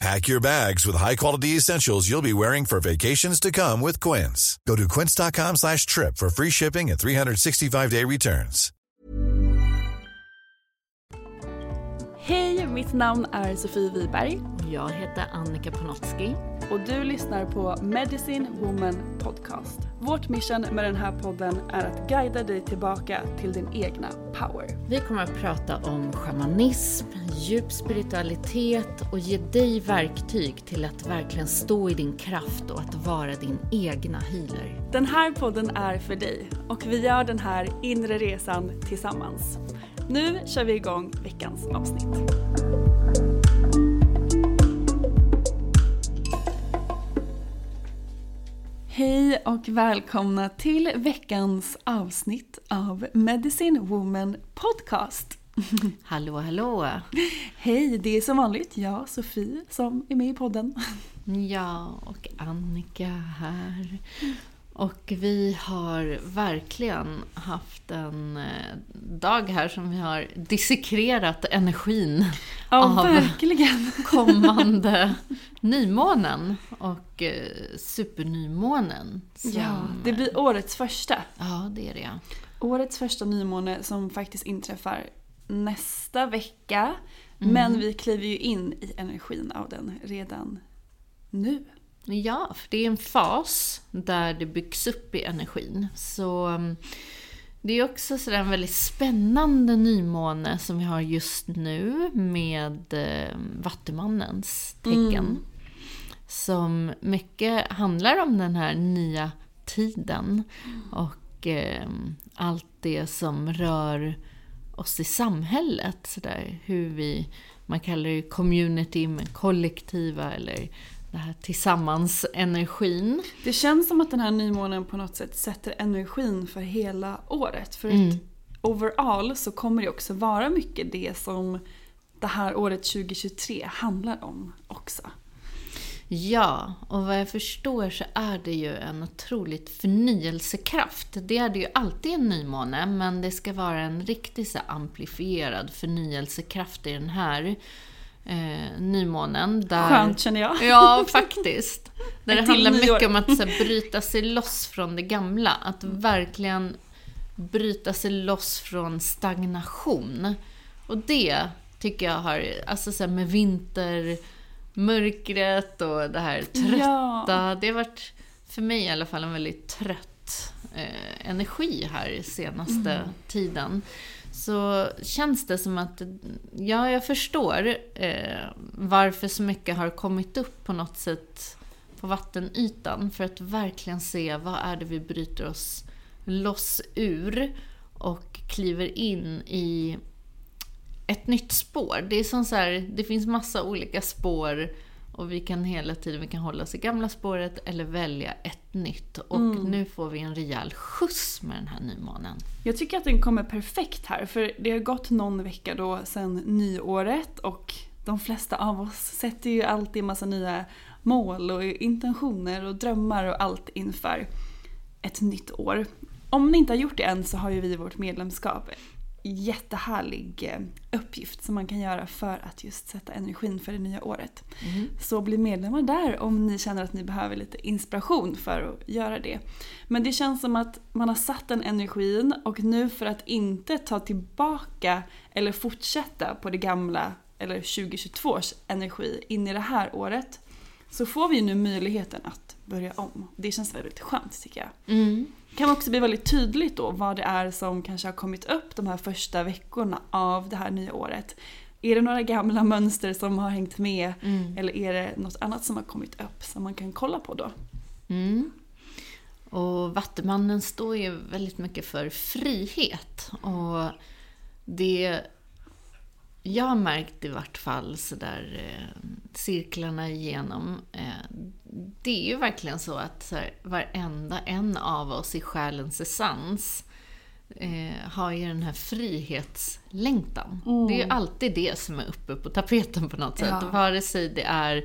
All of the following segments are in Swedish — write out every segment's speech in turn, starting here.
Pack your bags with high-quality essentials you'll be wearing for vacations to come with Quince. Go to quince.com slash trip for free shipping and 365-day returns. Hej, mitt namn är Sofie Wiberg Jag heter Annika Panotski. och du lyssnar på Medicine Woman Podcast. Vårt mission med den här podden är att guida dig tillbaka till din egna power. Vi kommer att prata om shamanism, djup spiritualitet och ge dig verktyg till att verkligen stå i din kraft och att vara din egna healer. Den här podden är för dig och vi gör den här inre resan tillsammans. Nu kör vi igång veckans avsnitt. Hej och välkomna till veckans avsnitt av Medicine Woman Podcast. Hallå, hallå! Hej, det är som vanligt jag, Sofie, som är med i podden. Ja, och Annika här. Och vi har verkligen haft en eh, dag här som vi har dissekrerat energin Ja, av verkligen. kommande nymånen och eh, supernymånen. som- Ja, det blir årets första. Ja, det är det. Årets första nymåne som faktiskt inträffar nästa vecka. Men vi kliver ju in i energin av den redan nu. Ja, för det är en fas där det byggs upp i energin. Så um, det är också sådär en väldigt spännande nymåne som vi har just nu med eh, Vattumannens tecken. Som mycket handlar om den här nya tiden och eh, allt det som rör oss i samhället. Så där, hur vi, man kallar det community, men kollektiva eller det här tillsammans-energin. Det känns som att den här nymånen på något sätt sätter energin för hela året. För Mm. att overall så kommer det också vara mycket det som det här året 2023 handlar om också. Ja, och vad jag förstår så är det ju en otroligt förnyelsekraft. Det är det ju alltid en nymåne, men det ska vara en riktigt så amplifierad förnyelsekraft i den här eh, nymånen. Där... Skönt känner jag. Ja, faktiskt. Där det handlar mycket om att så här, bryta sig loss från det gamla. Att verkligen bryta sig loss från stagnation. Och det tycker jag har, alltså så här, med vintermörkret och det här trötta. Ja. Det har varit, för mig i alla fall, en väldigt trött eh, energi här senaste Mm. tiden. Så känns det som att, ja, jag förstår eh, varför så mycket har kommit upp på något sätt på vattenytan. För att verkligen se vad är det vi bryter oss loss ur och kliver in i ett nytt spår. Det är som så här, det finns massa olika spår och vi kan hela tiden vi kan hålla oss i gamla spåret eller välja ett nytt. Och nu får vi en rejäl skjuts med den här nymånen. Jag tycker att den kommer perfekt här för det har gått någon vecka då sedan nyåret och de flesta av oss sätter ju alltid massa nya mål och intentioner och drömmar och allt inför ett nytt år. Om ni inte har gjort det än så har ju vi vårt medlemskap jättehärlig eh, uppgift som man kan göra för att just sätta energin för det nya året. Mm. Så bli medlemmar där om ni känner att ni behöver lite inspiration för att göra det. Men det känns som att man har satt den energin och nu för att inte ta tillbaka eller fortsätta på det gamla eller 2022 års energi in i det här året så får vi nu möjligheten att börja om. Det känns väldigt skönt tycker jag. Mm. Kan också bli väldigt tydligt då vad det är som kanske har kommit upp de här första veckorna av det här nya året. Är det några gamla mönster som har hängt med Mm. eller är det något annat som har kommit upp som man kan kolla på då? Mm. Och Vattumannen står ju väldigt mycket för frihet. Och det jag har märkt i vart fall sådär eh, cirklarna igenom. Eh, det är ju verkligen så att så här, varenda en av oss i själens essens eh, har ju den här frihetslängtan. Det är ju alltid det som är uppe på tapeten på något sätt. Ja. Vare sig det är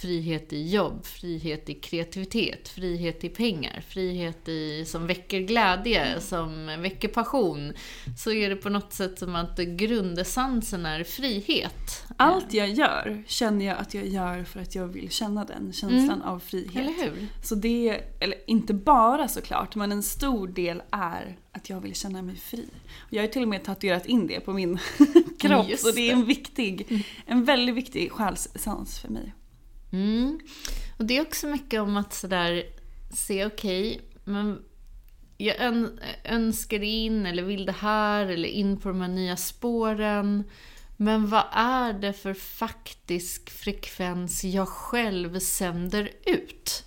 frihet i jobb, frihet i kreativitet, frihet i pengar, frihet i, som väcker glädje, som väcker passion. Så är det på något sätt som att grundessensen är frihet. Allt jag gör känner jag att jag gör för att jag vill känna den känslan av frihet. Eller hur? Så det, eller inte bara såklart, men en stor del är att jag vill känna mig fri. Jag har till och med tatuerat in det på min kropp, Just så det är en viktig, en väldigt viktig själsessens för mig. Mm. Och det är också mycket om att sådär se, okej, men jag ön- önskar in eller vill det här eller in på de här nya spåren. Men vad är det för faktisk frekvens jag själv sänder ut?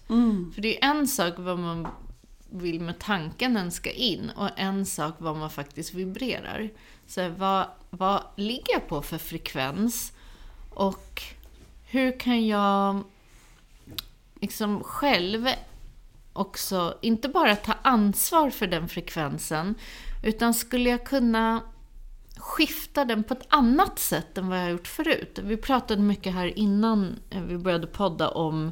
För det är en sak vad man vill med tanken önska in och en sak vad man faktiskt vibrerar. Så vad, vad ligger jag på för frekvens? Och hur kan jag liksom själv också, inte bara ta ansvar för den frekvensen, utan skulle jag kunna skifta den på ett annat sätt än vad jag har gjort förut. Vi pratade mycket här innan eh, vi började podda om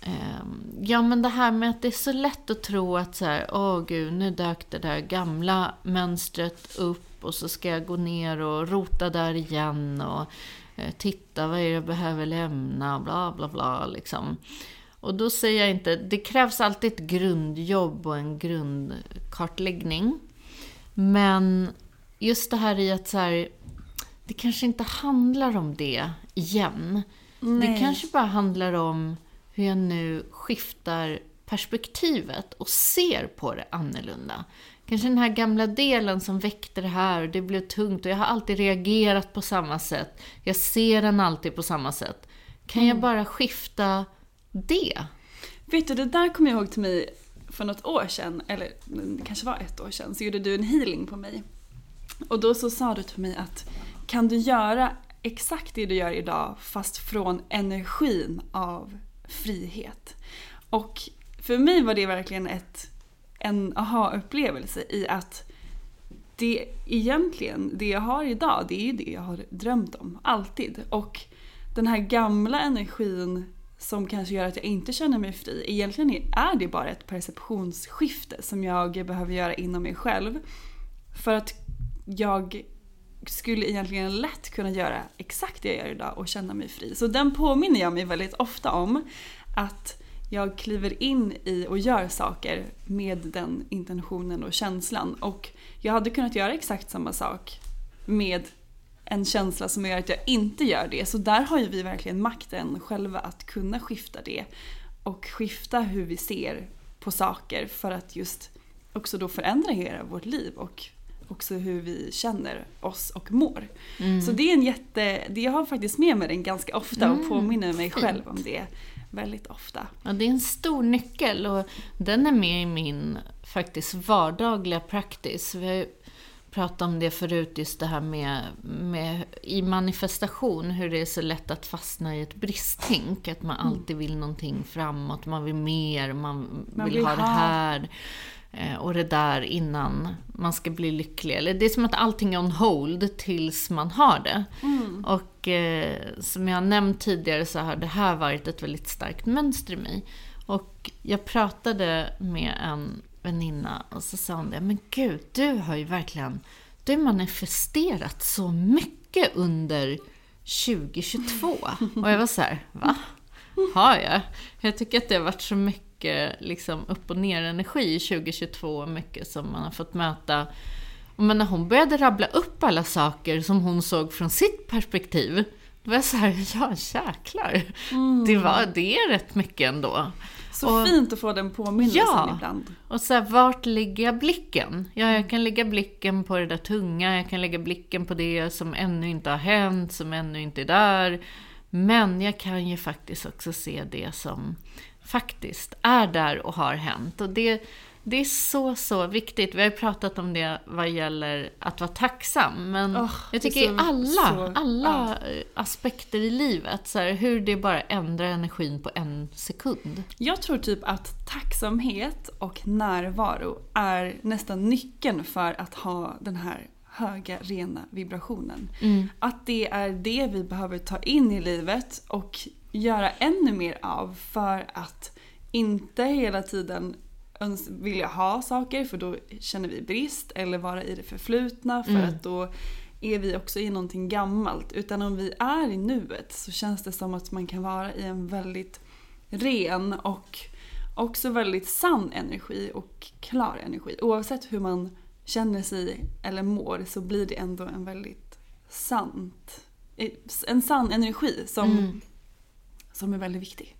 ehm, Ja men det här med att det är så lätt att tro att så här, åh gud, nu dök det där gamla mönstret upp och så ska jag gå ner och rota där igen och titta vad är det jag behöver lämna, bla bla bla liksom. Och då säger jag inte, det krävs alltid ett grundjobb och en grundkartläggning. Men just det här i att så här, det kanske inte handlar om det igen. Det Nej. kanske bara handlar om hur jag nu skiftar perspektivet och ser på det annorlunda. Kanske den här gamla delen som väckte det här det blev tungt och jag har alltid reagerat på samma sätt. Jag ser den alltid på samma sätt. Kan jag bara skifta det? Vet du, det där kommer jag ihåg till mig för något år sedan, eller det kanske var ett år sedan, så gjorde du en healing på mig. Och då så sa du till mig att kan du göra exakt det du gör idag fast från energin av frihet? Och för mig var det verkligen ett, en aha-upplevelse i att det egentligen, det jag har idag, det är ju det jag har drömt om. Alltid. Och den här gamla energin som kanske gör att jag inte känner mig fri, egentligen är det bara ett perceptionsskifte som jag behöver göra inom mig själv. För att jag skulle egentligen lätt kunna göra exakt det jag gör idag och känna mig fri. Så den påminner jag mig väldigt ofta om. Att jag kliver in i och gör saker med den intentionen och känslan. Och jag hade kunnat göra exakt samma sak med en känsla som gör att jag inte gör det. Så där har ju vi verkligen makten själva att kunna skifta det. Och skifta hur vi ser på saker för att just också då förändra hela vårt liv och också hur vi känner oss och mår. Så det är en jätte, det jag har faktiskt med mig den ganska ofta och påminner mig själv om det väldigt ofta. Ja, det är en stor nyckel och den är med i min faktiskt vardagliga practice. Vi har pratat om det förut, just det här med, med i manifestation, hur det är så lätt att fastna i ett bristtänk. Att man alltid vill någonting framåt, man vill mer, man, Man vill vill ha det här och det där innan man ska bli lycklig. Eller det är som att allting är on hold tills man har det. Och eh, som jag nämnt tidigare så har det här varit ett väldigt starkt mönster i mig. Och jag pratade med en väninna och så sa hon det, men gud, du har ju verkligen du har manifesterat så mycket under 2022. Och jag var så här, va? Har jag? Jag tycker att det har varit så mycket liksom, upp och ner energi i 2022, mycket som man har fått möta. Men när hon började rabbla upp alla saker som hon såg från sitt perspektiv, då var jag så här, ja jäklar. Mm. Det, var, det är rätt mycket ändå. Så och, fint att få den påminnelsen ja, ibland. Och så här, vart lägger jag blicken? Ja, jag kan lägga blicken på det där tunga, jag kan lägga blicken på det som ännu inte har hänt, som ännu inte är där. Men jag kan ju faktiskt också se det som faktiskt är där och har hänt. Och det, det är så, så viktigt. Vi har ju pratat om det vad gäller att vara tacksam. Men oh, jag tycker i alla, så, alla ja. aspekter i livet, så här, hur det bara ändrar energin på en sekund. Jag tror typ att tacksamhet och närvaro är nästan nyckeln för att ha den här höga rena vibrationen. Mm. Att det är det vi behöver ta in i livet och göra ännu mer av för att inte hela tiden vilja ha saker för då känner vi brist eller vara i det förflutna för mm. att då är vi också i någonting gammalt. Utan om vi är i nuet så känns det som att man kan vara i en väldigt ren och också väldigt sann energi och klar energi. Oavsett hur man känner sig eller mår så blir det ändå en väldigt sant, en sann energi som, mm. Som är väldigt viktig.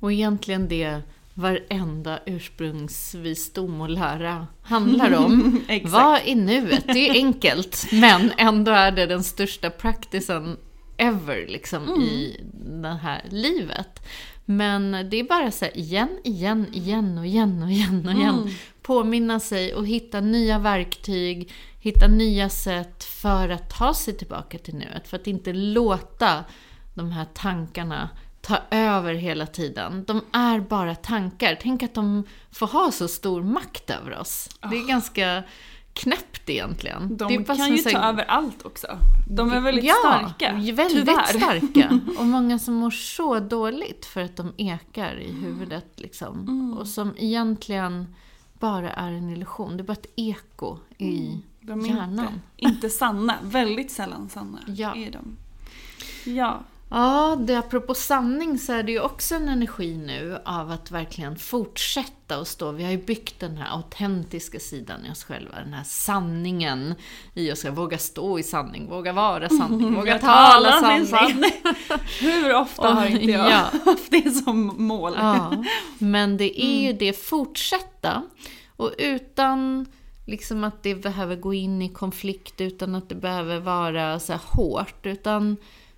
Och egentligen det varenda ursprungsvisdom och lära handlar om. Vad i nuet? Det är enkelt, men ändå är det den största practicen ever liksom, mm. i det här livet. Men det är bara så här, igen, igen, igen och igen och igen och igen. Mm. Påminna sig och hitta nya verktyg, hitta nya sätt för att ta sig tillbaka till nuet. För att inte låta de här tankarna ta över hela tiden. De är bara tankar. Tänk att de får ha så stor makt över oss. Oh. Det är ah. ganska knäppt egentligen. De kan ju ta över allt också. De är väldigt ja, starka. väldigt tyvärr. starka. Och många som mår så dåligt för att de ekar i huvudet. Liksom. Mm. Och som egentligen bara är en illusion. Det är bara ett eko i mm. de är hjärnan. Inte, inte sanna. Väldigt sällan sanna ja. är de. Ja. Ja, det, apropå sanning så är det ju också en energi nu av att verkligen fortsätta och stå. Vi har ju byggt den här autentiska sidan i oss själva, den här sanningen i oss. Våga stå i sanning, våga vara sanning, våga tala sanning. sanning. Hur ofta har inte jag ja. haft det som mål? Ja, men det är ju mm. det fortsätta. Och utan liksom att det behöver gå in i konflikt, utan att det behöver vara så hårt, utan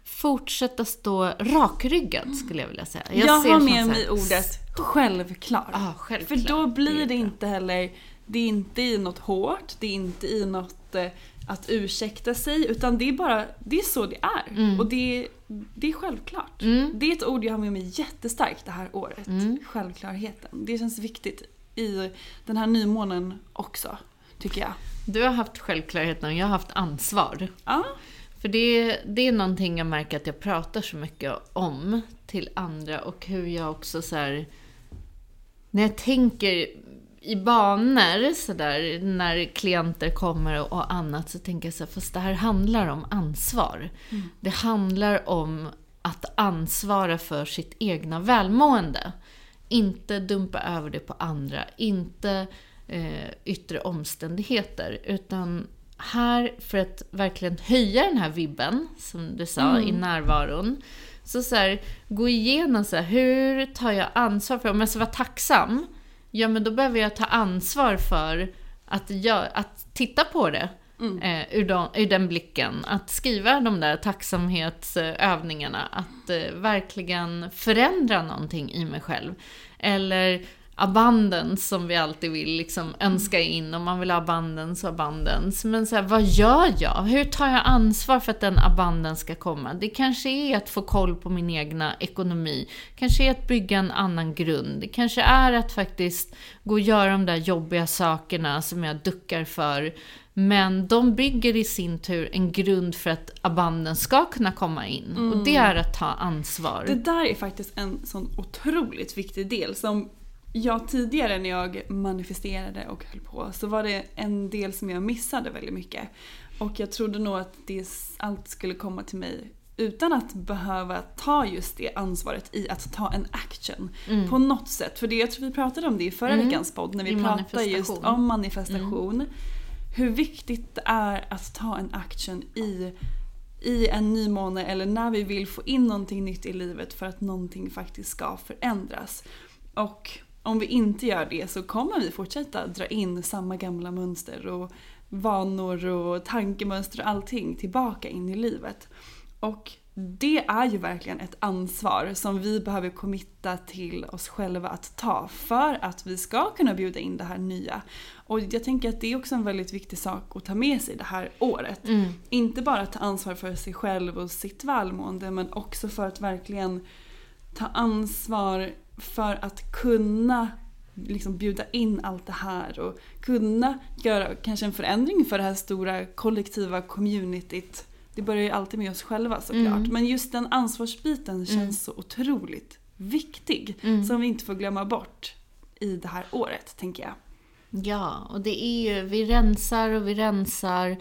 fortsätta stå rakryggad skulle jag vilja säga. Jag, jag har med mig ordet självklar. Ah, självklar. För då blir det inte heller, det är inte i något hårt, det är inte i något eh, att ursäkta sig utan det är bara, det är så det är. Mm. Och det, det är självklart. Mm. Det är ett ord jag har med mig jättestarkt det här året. Mm. Självklarheten. Det känns viktigt i den här nymånen också, tycker jag. Du har haft självklarheten och jag har haft ansvar. Ja. För det, det är någonting jag märker att jag pratar så mycket om till andra och hur jag också så här, När jag tänker i banor sådär, när klienter kommer och, och, annat, så tänker jag så här, fast det här handlar om ansvar. Mm. Det handlar om att ansvara för sitt egna välmående. Inte dumpa över det på andra, inte eh, yttre omständigheter, utan här, för att verkligen höja den här vibben, som du sa, mm. i närvaron. Så, så här, gå igenom så här, hur tar jag ansvar för, om jag ska vara tacksam, ja men då behöver jag ta ansvar för att, jag, att titta på det. Mm. Eh, ur, de, ur, den blicken. Att skriva de där tacksamhetsövningarna. Att eh, verkligen förändra någonting i mig själv. Eller abundance som vi alltid vill liksom önska in. Om man vill ha abundance abundance. Men så här, vad gör jag? Hur tar jag ansvar för att den abundance ska komma? Det kanske är att få koll på min egna ekonomi. kanske är att bygga en annan grund. Det kanske är att faktiskt gå och göra de där jobbiga sakerna som jag duckar för. Men de bygger i sin tur en grund för att abundance ska kunna komma in. Mm. Och det är att ta ansvar. Det där är faktiskt en sån otroligt viktig del som Ja, tidigare när jag manifesterade och höll på så var det en del som jag missade väldigt mycket. Och jag trodde nog att det, allt skulle komma till mig utan att behöva ta just det ansvaret i att ta en action Mm. på något sätt. För det, jag tror vi pratade om det i förra veckans podd när vi I pratade just om manifestation. Hur viktigt det är att ta en action i, i en nymåne eller när vi vill få in någonting nytt i livet för att någonting faktiskt ska förändras. Och om vi inte gör det så kommer vi fortsätta dra in samma gamla mönster och vanor och tankemönster och allting tillbaka in i livet. Och det är ju verkligen ett ansvar som vi behöver committa till oss själva att ta för att vi ska kunna bjuda in det här nya. Och jag tänker att det är också en väldigt viktig sak att ta med sig det här året. Inte bara ta ansvar för sig själv och sitt välmående men också för att verkligen ta ansvar för att kunna liksom bjuda in allt det här och kunna göra kanske en förändring för det här stora kollektiva communityt. Det börjar ju alltid med oss själva såklart. Men just den ansvarsbiten känns så otroligt viktig. Som vi inte får glömma bort i det här året, tänker jag. Ja, och det är ju, vi rensar och vi rensar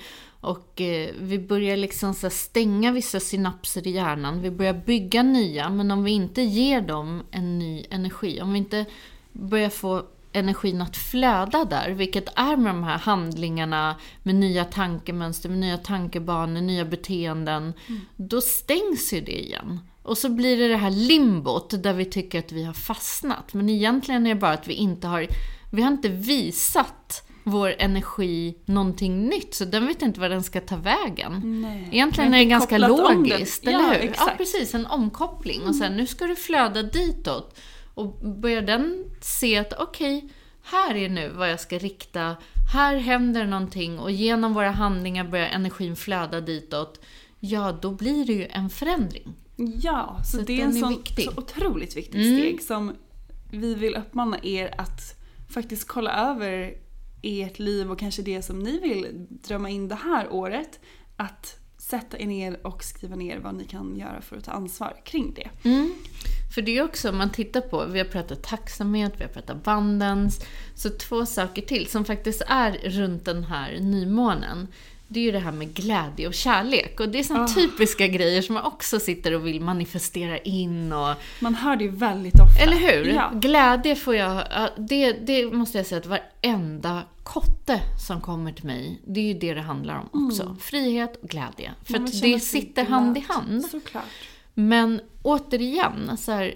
och eh, vi börjar liksom så stänga vissa synapser i hjärnan. Vi börjar bygga nya, men om vi inte ger dem en ny energi, om vi inte börjar få energin att flöda där, vilket är med de här handlingarna, med nya tankemönster, med nya tankebanor, nya beteenden, då stängs ju det igen. Och så blir det det här limbot där vi tycker att vi har fastnat. Men egentligen är det bara att vi inte har, vi har inte visat vår energi någonting nytt, så den vet inte var den ska ta vägen. Nej. Egentligen är det ganska logiskt, den. eller Ja, hur? Ja, exakt. precis. En omkoppling. Och sen, nu ska du flöda ditåt. Och börjar den se att, okej, här är nu vad jag ska rikta. Här händer någonting och genom våra handlingar börjar energin flöda ditåt. Ja, då blir det ju en förändring. Ja, så, Så det är en är sån, viktig. så otroligt viktigt Mm. steg som vi vill uppmana er att faktiskt kolla över ert liv och kanske det som ni vill drömma in det här året. Att sätta er ner och skriva ner vad ni kan göra för att ta ansvar kring det. Mm. För det är också, om man tittar på, vi har pratat tacksamhet, vi har pratat abundance, så två saker till som faktiskt är runt den här nymånen. Det är ju det här med glädje och kärlek. Och det är såna typiska grejer som man också sitter och vill manifestera in och... Man hör det ju väldigt ofta. Eller hur? Ja. Glädje får jag... ja, Det, det måste jag säga att varenda kotte som kommer till mig, det är ju det det handlar om också. Frihet och glädje. För att det sitter glad. hand i hand. Såklart. Men återigen, så här,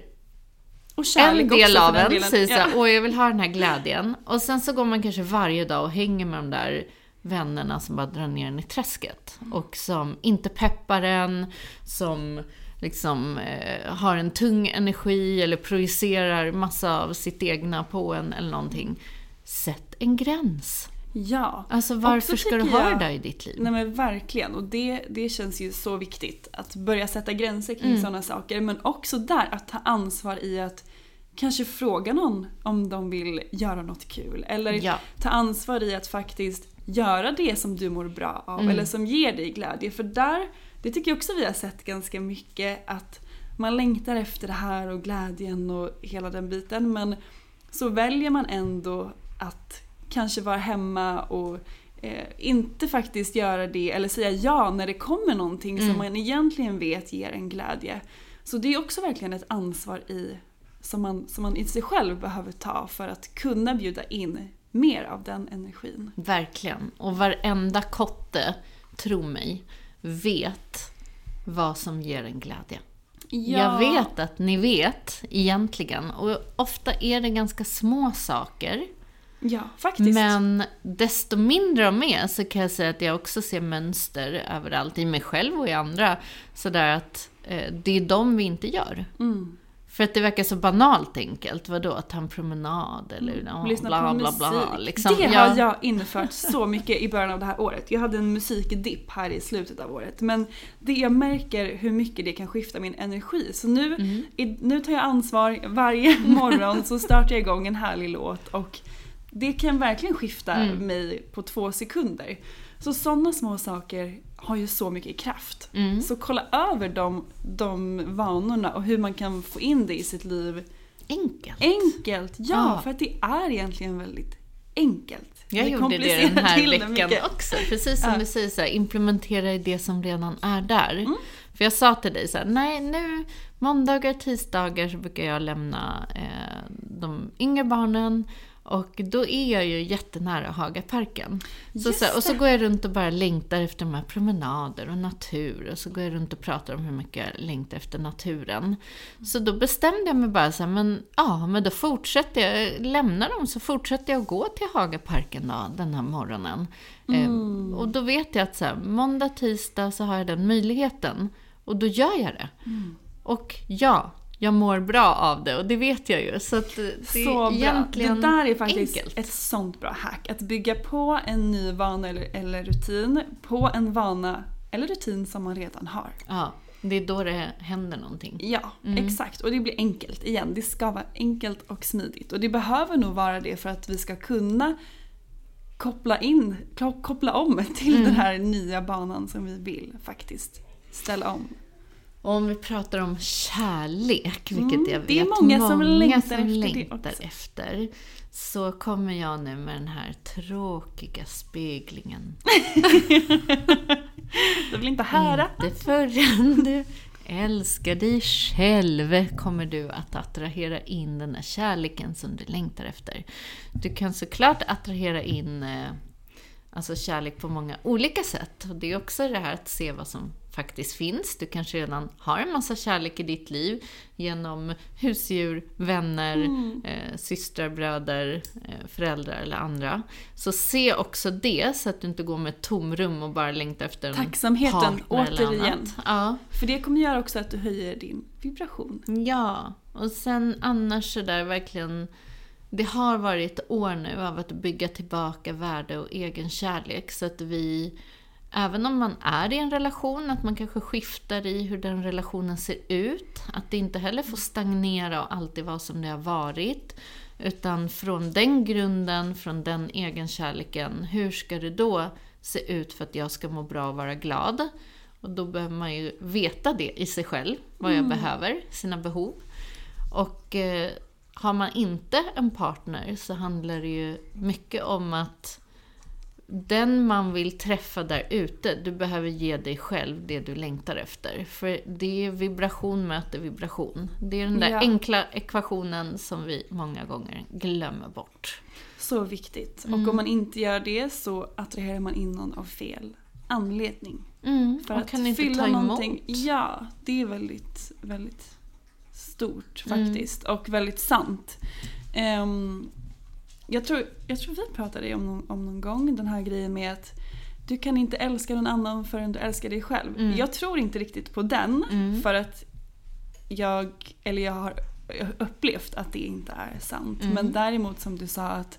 en del av en säger så här, Ja. åh jag vill ha den här glädjen. Och sen så går man kanske varje dag och hänger med de där vännerna som bara drar ner en i träsket. Och som inte peppar en, som liksom eh, har en tung energi eller projicerar massa av sitt egna på en eller någonting. Sätt en gräns. Ja. Alltså varför ska du ha jag- det där i ditt liv? Nej men verkligen. Och det, det känns ju så viktigt. Att börja sätta gränser kring Mm. sådana saker. Men också där att ta ansvar i att kanske fråga någon om de vill göra något kul. Eller Ja. ta ansvar i att faktiskt göra det som du mår bra av. Mm. Eller som ger dig glädje. För där, det tycker jag också vi har sett ganska mycket. Att man längtar efter det här och glädjen och hela den biten. Men så väljer man ändå att kanske vara hemma och eh, inte faktiskt göra det eller säga ja när det kommer någonting som man egentligen vet ger en glädje. Så det är också verkligen ett ansvar i, som, man, som man i sig själv behöver ta för att kunna bjuda in mer av den energin. Verkligen. Och varenda kotte, tro mig, vet vad som ger en glädje. Jag vet att ni vet egentligen. Och ofta är det ganska små saker. Ja, faktiskt. Men desto mindre de är så kan jag säga att jag också ser mönster överallt i mig själv och i andra. Sådär att eh, det är de vi inte gör. Mm. För att det verkar så banalt enkelt. Vadå, ta en promenad eller ja, Lyssna bla, på bla, musik. bla. Liksom, det har jag infört så mycket i början av det här året. Jag hade en musikdipp här i slutet av året. Men det jag märker hur mycket det kan skifta min energi. Så nu, Mm. i, nu tar jag ansvar. Varje morgon så startar jag igång en härlig låt. Och det kan verkligen skifta Mm. mig på två sekunder. Så sådana små saker har ju så mycket kraft. Mm. Så kolla över de, de vanorna och hur man kan få in det i sitt liv enkelt. Enkelt, ja, Ja. för att det är egentligen väldigt enkelt. Jag Det gjorde det den här veckan också. Precis som Ja. du säger, så här, implementera det som redan är där. Mm. För jag sa till dig så här, nej nu, måndagar, tisdagar så brukar jag lämna eh, de yngre barnen och då är jag ju jättenära Hagaparken. Så, så här, och så går jag runt och bara längtar efter de här promenader och natur. Och så går jag runt och pratar om hur mycket jag längtar efter naturen. Så då bestämde jag mig bara så här, men ja, men då fortsätter jag, lämnar dem så fortsätter jag att gå till Hagaparken då, den här morgonen. Eh, och då vet jag att så här, måndag, tisdag så har jag den möjligheten. Och då gör jag det. Och ja, jag mår bra av det och det vet jag ju. Så att det är Så bra. egentligen Det där är faktiskt enkelt. ett sånt bra hack. Att bygga på en ny vana eller, eller rutin på en vana eller rutin som man redan har. Ja, det är då det händer någonting. Ja, Mm. exakt. Och det blir enkelt igen. Det ska vara enkelt och smidigt. Och det behöver nog vara det för att vi ska kunna koppla in, ko- koppla om till Mm. den här nya banan som vi vill faktiskt ställa om. Om vi pratar om kärlek, vilket Mm, jag vet det är många som längtar som efter längtar också. efter, så kommer jag nu med den här tråkiga speglingen. Du vill inte höra? Inte förrän du älskar dig själv kommer du att attrahera in den här kärleken som du längtar efter. Du kan såklart attrahera in eh, alltså kärlek på många olika sätt. Och det är också det här att se vad som faktiskt finns. Du kanske redan har en massa kärlek i ditt liv genom husdjur, vänner, eh, systrar, bröder, eh, föräldrar eller andra. Så se också det så att du inte går med ett tomrum och bara längtar efter en Tacksamheten, partner eller återigen. annat. Ja. För det kommer göra också att du höjer din vibration. Ja, och sen annars så där verkligen... Det har varit år nu av att bygga tillbaka värde och egen kärlek så att vi, även om man är i en relation, att man kanske skiftar i hur den relationen ser ut. Att det inte heller får stagnera och alltid vara som det har varit. Utan från den grunden, från den egen kärleken, hur ska det då se ut för att jag ska må bra och vara glad? Och då behöver man ju veta det i sig själv, vad jag behöver, sina behov. Och eh, har man inte en partner så handlar det ju mycket om att den man vill träffa där ute, du behöver ge dig själv det du längtar efter. För det är vibration möter vibration. Det är den där Ja. enkla ekvationen som vi många gånger glömmer bort. Så viktigt. Mm. Och om man inte gör det så attraherar man in någon av fel anledning. Mm, För och att kan inte fylla ta emot. någonting. Ja, det är väldigt, väldigt stort Mm. faktiskt. Och väldigt sant. Ehm, jag, tror, jag tror vi pratade om någon, om någon gång den här grejen med att du kan inte älska någon annan förrän du älskar dig själv. Mm. Jag tror inte riktigt på den. Mm. För att jag, eller jag har upplevt att det inte är sant. Mm. Men däremot som du sa att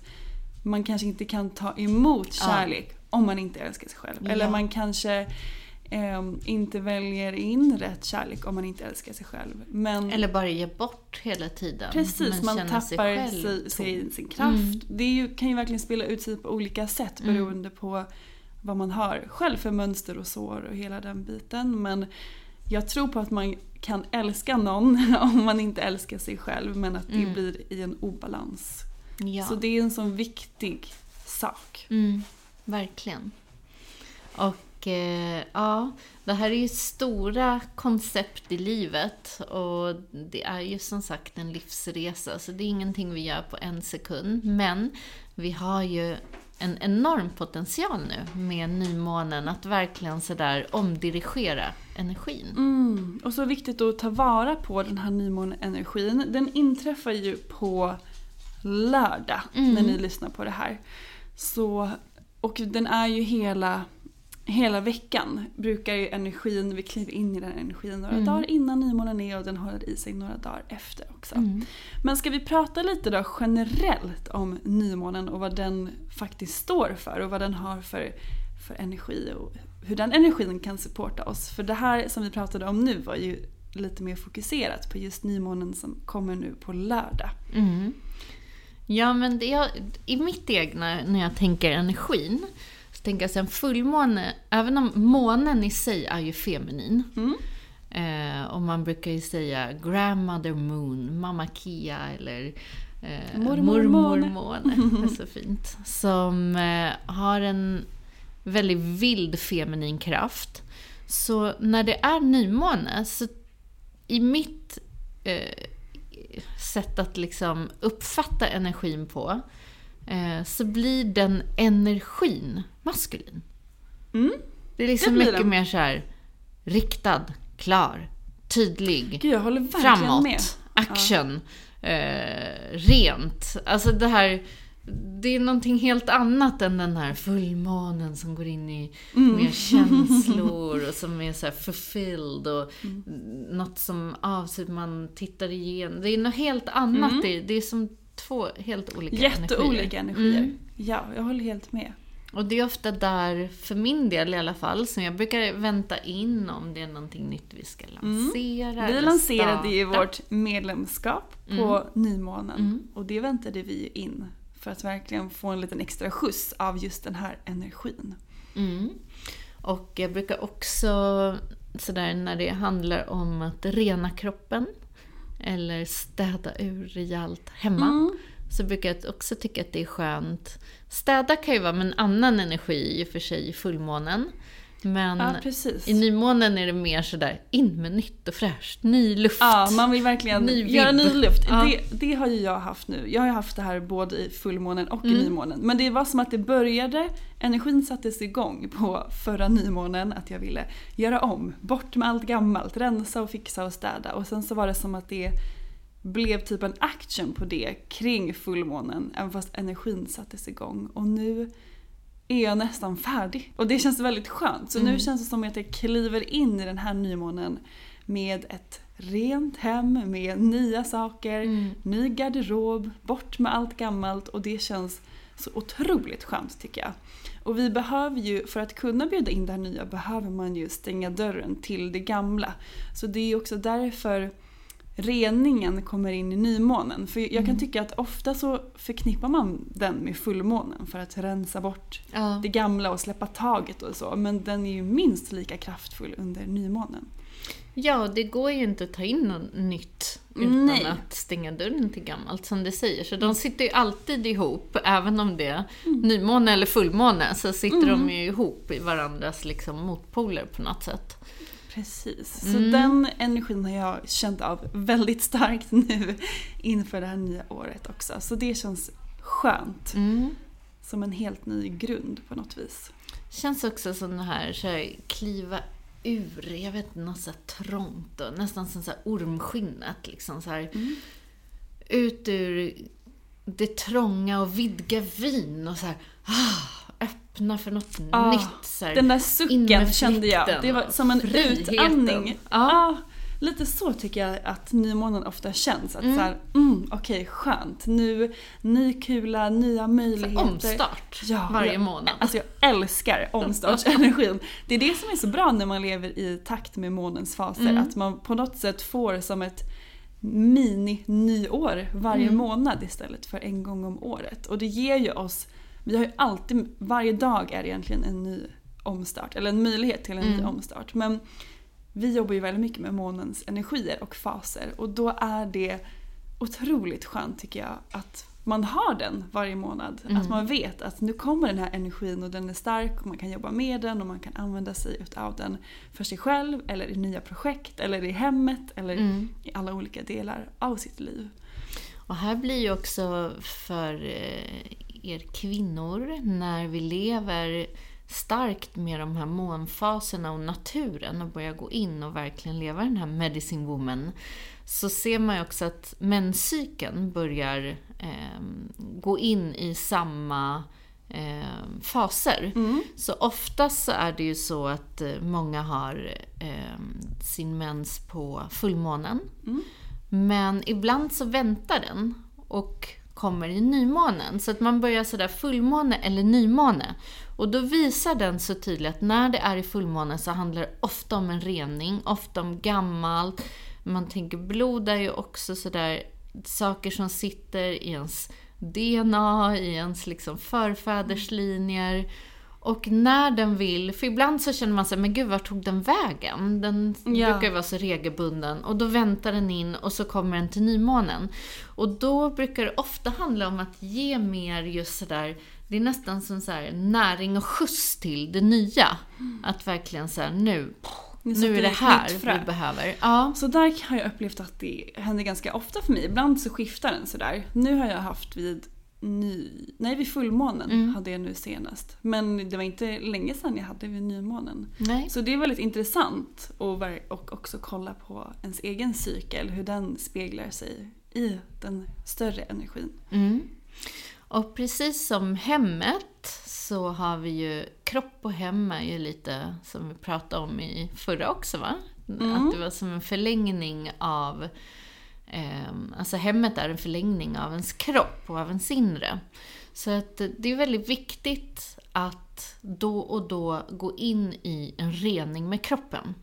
man kanske inte kan ta emot Ja. kärlek om man inte älskar sig själv. Eller Ja. man kanske inte väljer in rätt kärlek om man inte älskar sig själv. Men Eller bara ge bort hela tiden. precis, man sig tappar sig, sig, sin kraft. Mm. Det ju, kan ju verkligen spela ut sig på olika sätt Mm. beroende på vad man har själv för mönster och sår och hela den biten. Men jag tror på att man kan älska någon om man inte älskar sig själv men att det Mm. blir i en obalans. Ja. Så det är en sån viktig sak. Mm, verkligen. Och ja, det här är ju stora koncept i livet och det är ju som sagt en livsresa så det är ingenting vi gör på en sekund. Men vi har ju en enorm potential nu med nymånen att verkligen sådär omdirigera energin. Mm. Och så viktigt att ta vara på den här nymåneenergin. Den inträffar ju på lördag Mm. när ni lyssnar på det här. Så, och den är ju hela, hela veckan. Brukar ju energin, vi kliver in i den energin några Mm. dagar innan nymånen är och den håller i sig några dagar efter också. Mm. Men ska vi prata lite då generellt om nymånen och vad den faktiskt står för och vad den har för, för energi och hur den energin kan supporta oss. För det här som vi pratade om nu var ju lite mer fokuserat på just nymånen som kommer nu på lördag. Mm. Ja, men det jag, i mitt egna, när jag tänker energin, jag så en fullmåne, även om månen i sig är ju feminin, Mm. Eh, och man brukar ju säga grandmother moon, mamma Kia eller eh, Mormor mormor måne. måne. Det är så fint. Som eh, har en väldigt vild feminin kraft. Så när det är nymåne, så i mitt eh, sätt att liksom uppfatta energin på, så blir den energin maskulin. Mm. Det är liksom Det mycket den. mer så här riktad, klar, tydlig, Gud, framåt, med. action, eh, rent. Alltså det här, det är någonting helt annat än den här fullmånen som går in i Mm. mer känslor och som är så här fulfilled och Mm. något som avsett man tittar igenom. Det är något helt annat. Det, det är som två helt olika Mm. Jätteolika energier. Mm. Ja, jag håller helt med. Och det är ofta där, för min del i alla fall, som jag brukar vänta in om det är någonting nytt vi ska lansera. Mm. Vi lanserade ju vårt medlemskap på nymånen. Mm. Och det väntade vi ju in för att verkligen få en liten extra skjuts av just den här energin. Mm. Och jag brukar också, sådär när det handlar om att rena kroppen, eller städa ur rejält hemma, Mm. så brukar jag också tycka att det är skönt. Städa kan ju vara med en annan energi i och för sig i fullmånen. Men Ja, precis. i nymånen är det mer sådär, in med nytt och fräscht, ny luft. Ja, man vill verkligen Ny vibb. göra ny luft. Ja. Det, det har ju jag haft nu. Jag har haft det här både i fullmånen och i Mm. nymånen. Men det var som att det började, energin sattes igång på förra nymånen, att jag ville göra om. Bort med allt gammalt, rensa och fixa och städa. Och sen så var det som att det blev typ en action på det kring fullmånen, även fast energin sattes igång. Och nu är jag nästan färdig. Och det känns väldigt skönt. Så nu känns det som att jag kliver in i den här nymånen med ett rent hem, med nya saker, ny garderob, bort med allt gammalt och det känns så otroligt skönt tycker jag. Och vi behöver ju, för att kunna bjuda in det här nya, behöver man ju stänga dörren till det gamla. Så det är också därför reningen kommer in i nymånen. För jag kan tycka att ofta så förknippar man den med fullmånen för att rensa bort Ja. det gamla och släppa taget och så. Men den är ju minst lika kraftfull under nymånen. Ja, det går ju inte att ta in något nytt utan Nej. att stänga dörren till gammalt, som det säger. Så de sitter ju alltid ihop, även om det är nymåne eller fullmåne, så sitter de ju ihop i varandras liksom, motpoler på något sätt. Precis. Så den energin har jag känt av väldigt starkt nu inför det här nya året också. Så det känns skönt. Mm. Som en helt ny grund på något vis. Känns också som det här, så här kliva ur, jag vet inte, något så här trångt och nästan som så här ormskinnet. Liksom, så här, Ut ur det trånga och vidga vyn och så här, ah, öppna för något Ah, nytt. Så här. Den där sucken kände jag. Det var som en friheten. utandning. Ja. Ah, lite så tycker jag att nymånen ofta känns. Att Mm. så här, mm, okej skönt. Nu, ny kula, nya möjligheter. Omstart Ja, varje jag- månad. Alltså jag älskar omstartsenergin. Det är det som är så bra när man lever i takt med månens faser. Mm. Att man på något sätt får som ett mini-nyår varje Mm. månad istället för en gång om året. Och det ger ju oss, vi har ju alltid, varje dag är egentligen en ny omstart, eller en möjlighet till en ny Mm. omstart. Men vi jobbar ju väldigt mycket med månens energier och faser och då är det otroligt skönt tycker jag att man har den varje månad. Mm. Att man vet att nu kommer den här energin och den är stark och man kan jobba med den och man kan använda sig utav den för sig själv eller i nya projekt eller i hemmet eller Mm. i alla olika delar av sitt liv. Och här blir ju också för eh, er kvinnor, när vi lever starkt med de här månfaserna och naturen och börjar gå in och verkligen leva den här medicine woman, så ser man ju också att menscykeln börjar eh, gå in i samma eh, faser. Så oftast så är det ju så att eh, många har eh, sin mens på fullmånen. Men ibland så väntar den och kommer i nymånen. Så att man börjar sådär fullmåne eller nymåne. Och då visar den så tydligt att när det är i fullmåne så handlar det ofta om en rening, ofta om gammalt. Man tänker blod är ju också sådär saker som sitter i ens DNA, i ens liksom förfäderslinjer. Och när den vill, för ibland så känner man sig, men gud var tog den vägen? Den Ja. brukar vara så regelbunden. Och då väntar den in och så kommer den till nymånen. Och då brukar det ofta handla om att ge mer just sådär, det är nästan som så här näring och skjuts till det nya. Att verkligen säga nu, nu är det här vi behöver. Ja. Så där har jag upplevt att det händer ganska ofta för mig. Ibland så skiftar den sådär. Nu har jag haft vid ny... Nej, vid fullmånen Mm. hade jag nu senast. Men det var inte länge sedan jag hade vid nymånen. Nej. Så det är väldigt intressant att och också kolla på ens egen cykel, hur den speglar sig i den större energin. Mm. Och precis som hemmet så har vi ju, kropp och hem är ju lite som vi pratade om i förra också va? Att det var som en förlängning av, alltså hemmet är en förlängning av ens kropp och av ens inre. Så att det är väldigt viktigt att då och då gå in i en rening med kroppen.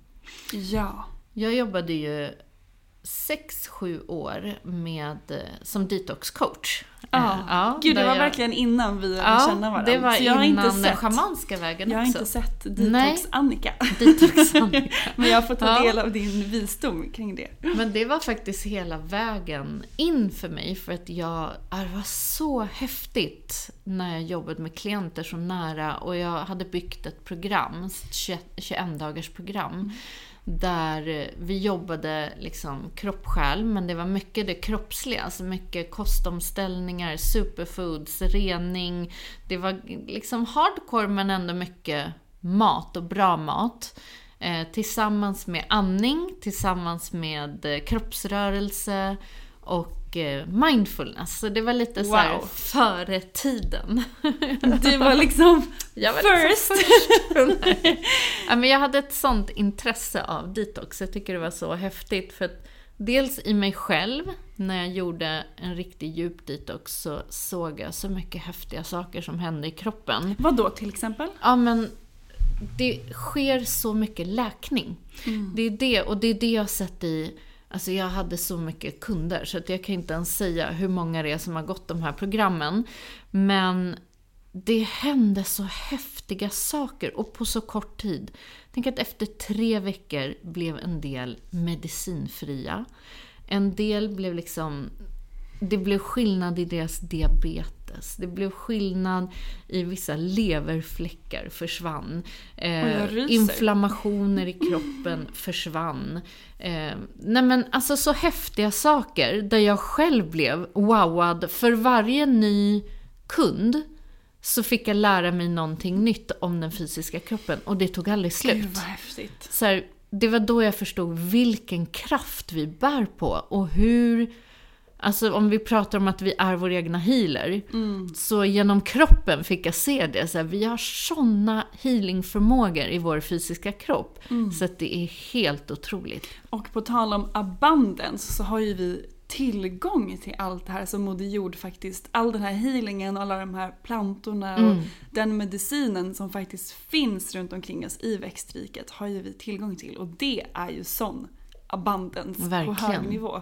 Ja. Jag jobbade ju 6-7 år med, eh, som detox-coach. Ja. Eh, ja, Gud, det var jag- verkligen innan vi lärde Ja, känna varandra. det var Så jag har innan inte den sett, schamanska vägen Jag har också. inte sett. Detox-Annika. Detox-Annika. Men jag får ta Ja. del av din visdom kring det. Men det var faktiskt hela vägen in för mig för att jag, ja, det var så häftigt när jag jobbade med klienter så nära och jag hade byggt ett program, ett 21 21 dagars program där eh, vi jobbade liksom kropp, själ, men det var mycket det kroppsliga, alltså mycket kostomställningar, superfoods, rening. Det var liksom hardcore men ändå mycket mat och bra mat. Eh, tillsammans med andning, tillsammans med eh, kroppsrörelse och eh, mindfulness. Så det var lite så här Wow. före tiden. Du var liksom Jag var first. liksom ja, men jag hade ett sånt intresse av detox. Jag tycker det var så häftigt. För att dels i mig själv, när jag gjorde en riktig djup detox så såg jag så mycket häftiga saker som hände i kroppen. Vad då till exempel? Ja, men det sker så mycket läkning. Det är det, och det är det jag har sett i... Alltså jag hade så mycket kunder så att jag kan inte ens säga hur många det är som har gått de här programmen. Men det hände så häftiga saker och på så kort tid. Tänk att efter tre veckor blev en del medicinfria. En del blev liksom det blev skillnad i deras diabetes. Det blev skillnad i vissa leverfläckar försvann. Eh, inflammationer i kroppen försvann. Eh, nej men alltså så häftiga saker där jag själv blev wowad. För varje ny kund så fick jag lära mig någonting nytt om den fysiska kroppen och det tog aldrig slut. Gud vad häftigt. Så här, det var då jag förstod vilken kraft vi bär på och hur... Alltså om vi pratar om att vi är vår egna healer, så genom kroppen fick jag se det. Så här, vi har såna healingförmågor i vår fysiska kropp. Så att det är helt otroligt. Och på tal om abundance så har ju vi tillgång till allt det här som Moder Jord faktiskt, all den här healingen alla de här plantorna och den medicinen som faktiskt finns runt omkring oss i växtriket har ju vi tillgång till och det är ju sån abundance på Verkligen. hög nivå.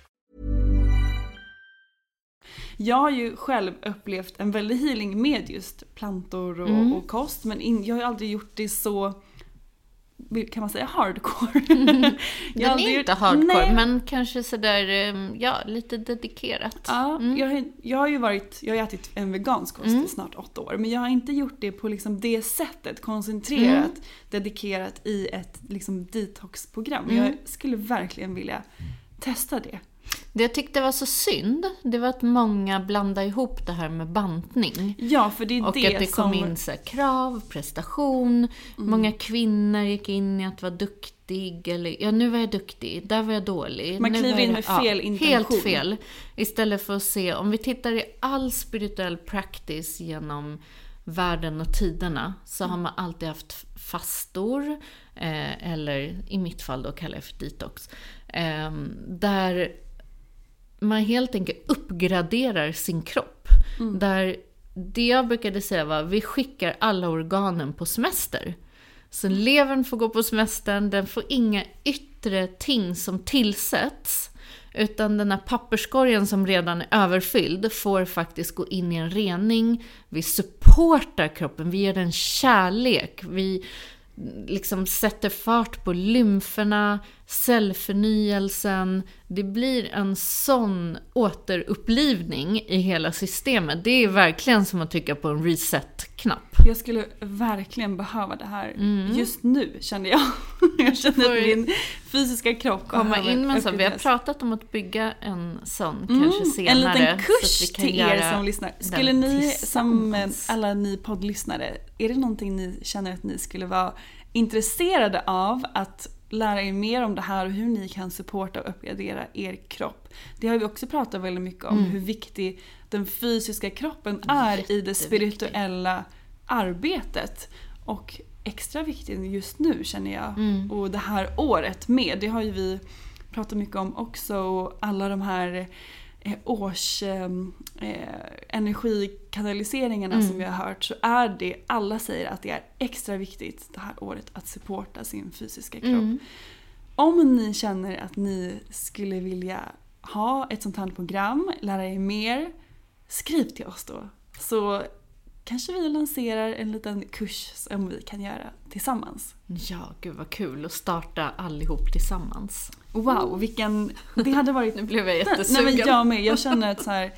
Jag har ju själv upplevt en väldig healing med just plantor och, och kost men in, jag har ju aldrig gjort det så kan man säga hardcore? Den Jag har är inte hardcore, Nej. men kanske sådär, eh, ja, lite dedikerat. Ja, Mm. jag, har- jag har ju varit, jag har ätit en vegansk kost Mm. i snart åtta år. Men jag har inte gjort det på liksom det sättet, koncentrerat, Mm. dedikerat i ett liksom detoxprogram. Mm. Jag skulle verkligen vilja testa det. Det jag tyckte var så synd, det var att många blandade ihop det här med bantning. Ja, för det är Och det, att det som... kom in så krav, prestation, många kvinnor gick in i att vara duktig, eller ja nu var jag duktig, där var jag dålig. Man kliver in jag- med fel intention. Helt fel. Istället för att se, om vi tittar i all spirituell practice genom världen och tiderna, så har man alltid haft fastor, eh, eller i mitt fall då kallar jag för detox, eh, där man helt enkelt uppgraderar sin kropp. Där det jag brukade säga var, vi skickar alla organen på semester. Så levern får gå på semestern, den får inga yttre ting som tillsätts. Utan den här papperskorgen som redan är överfylld får faktiskt gå in i en rening. Vi supportar kroppen, vi ger den kärlek. Vi liksom sätter fart på lymferna, cellförnyelsen. Det blir en sån återupplivning i hela systemet. Det är verkligen som att trycka på en reset-knapp. Jag skulle verkligen behöva det här just nu kände jag. Jag Får att min fysiska kropp Komma in med sån. Vi har pratat om att bygga en sån Mm, kanske senare. En liten så kurs till er som lyssnar. Skulle ni, som alla ni poddlyssnare, är det någonting ni känner att ni skulle vara intresserade av att lära er mer om det här och hur ni kan supporta och uppgradera er kropp? Det har vi också pratat väldigt mycket om, Mm. hur viktig den fysiska kroppen är i det spirituella arbetet. Och extra viktigt just nu känner jag. Mm. Och det här året med. Det har ju vi pratat mycket om också. Och alla de här eh, års eh, eh, energikanaliseringarna Mm. som vi har hört. Så är det, alla säger att det är extra viktigt det här året att supporta sin fysiska kropp. Mm. Om ni känner att ni skulle vilja ha ett sånt här program, lära er mer, skriv till oss då. Så kanske vi lanserar en liten kurs som vi kan göra tillsammans. Ja, gud vad kul att starta allihop tillsammans. Wow, vilken... Det hade varit... Nu blev jag Nej jättesugen. men jag med. Jag känner att så här,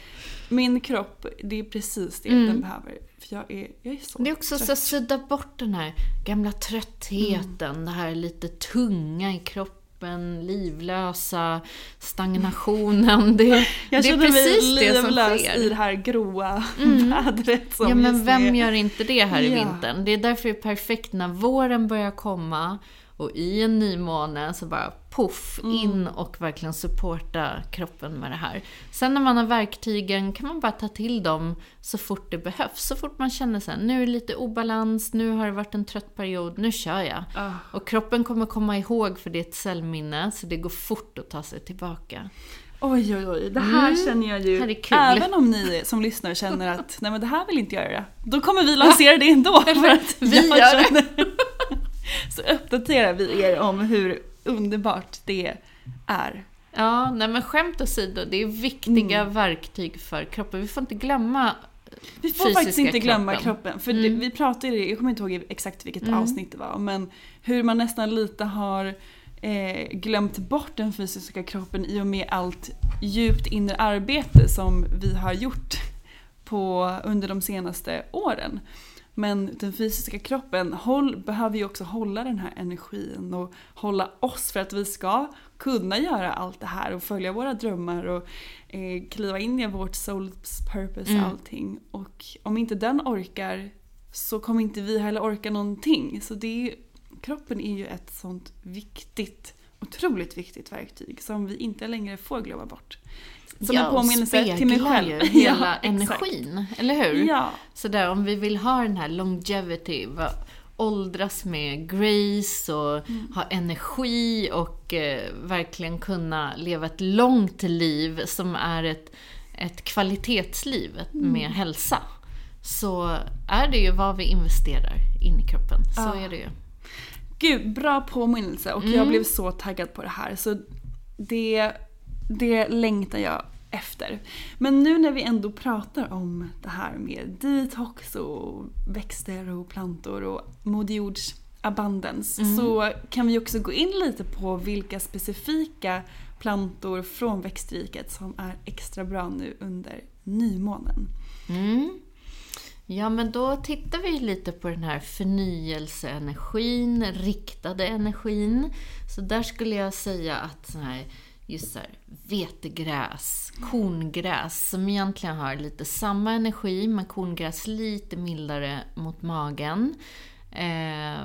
min kropp, det är precis det Mm. den behöver. För jag är, jag är så Det är också så trött. att sudda bort den här gamla tröttheten, det här lite tunga i kroppen, livlösa, stagnationen. Det, Jag det är precis det som sker. Mm. i det här gråa vädret som Ja men vem är. gör inte det här i Ja. vintern? Det är därför det är perfekt när våren börjar komma och i en nymåne så bara poff Mm. in och verkligen supporta kroppen med det här. Sen när man har verktygen kan man bara ta till dem så fort det behövs. Så fort man känner sen nu är det lite obalans, nu har det varit en trött period, nu kör jag. Ah. Och kroppen kommer komma ihåg för det är ett cellminne så det går fort att ta sig tillbaka. Oj, oj, oj. Det här Mm. känner jag ju. Det här är kul. Även om ni som lyssnar känner att nej men det här vill inte jag göra. Då kommer vi lansera det ändå. För att Vi gör det. Så uppdaterar vi er om hur underbart det är. Ja, nej men skämt åsido, det är viktiga Mm. verktyg för kroppen. Vi får inte glömma Vi får faktiskt inte glömma kroppen. kroppen. För det, Mm. vi pratade, jag kommer inte ihåg exakt vilket Mm. avsnitt det var, men hur man nästan lite har eh, glömt bort den fysiska kroppen i och med allt djupt inre arbete som vi har gjort på, under de senaste åren. Men den fysiska kroppen håll, behöver ju också hålla den här energin och hålla oss för att vi ska kunna göra allt det här och följa våra drömmar och eh, kliva in i vårt soul's purpose Mm. allting. Och om inte den orkar så kommer inte vi heller orka någonting. Så det är, kroppen är ju ett sånt viktigt, otroligt viktigt verktyg som vi inte längre får glömma bort. Som en och påminnelse till mig själv. ju hela Ja, energin, eller hur? Ja. Sådär, om vi vill ha den här longevity, åldras med grace och Mm. ha energi och eh, verkligen kunna leva ett långt liv som är ett, ett kvalitetsliv Mm. med hälsa. Så är det ju vad vi investerar in i kroppen. Så Ja. är det ju. Gud, bra påminnelse och Mm. jag blev så taggad på det här. Så det, det längtar jag efter. Men nu när vi ändå pratar om det här med detox och växter och plantor och Moder Jords abundance så kan vi också gå in lite på vilka specifika plantor från växtriket som är extra bra nu under nymånen. Mm. Ja, men då tittar vi lite på den här förnyelseenergin, riktade energin. Så där skulle jag säga att så här, just så här, vetegräs, korngräs, som egentligen har lite samma energi, men korngräs lite mildare mot magen. Eh,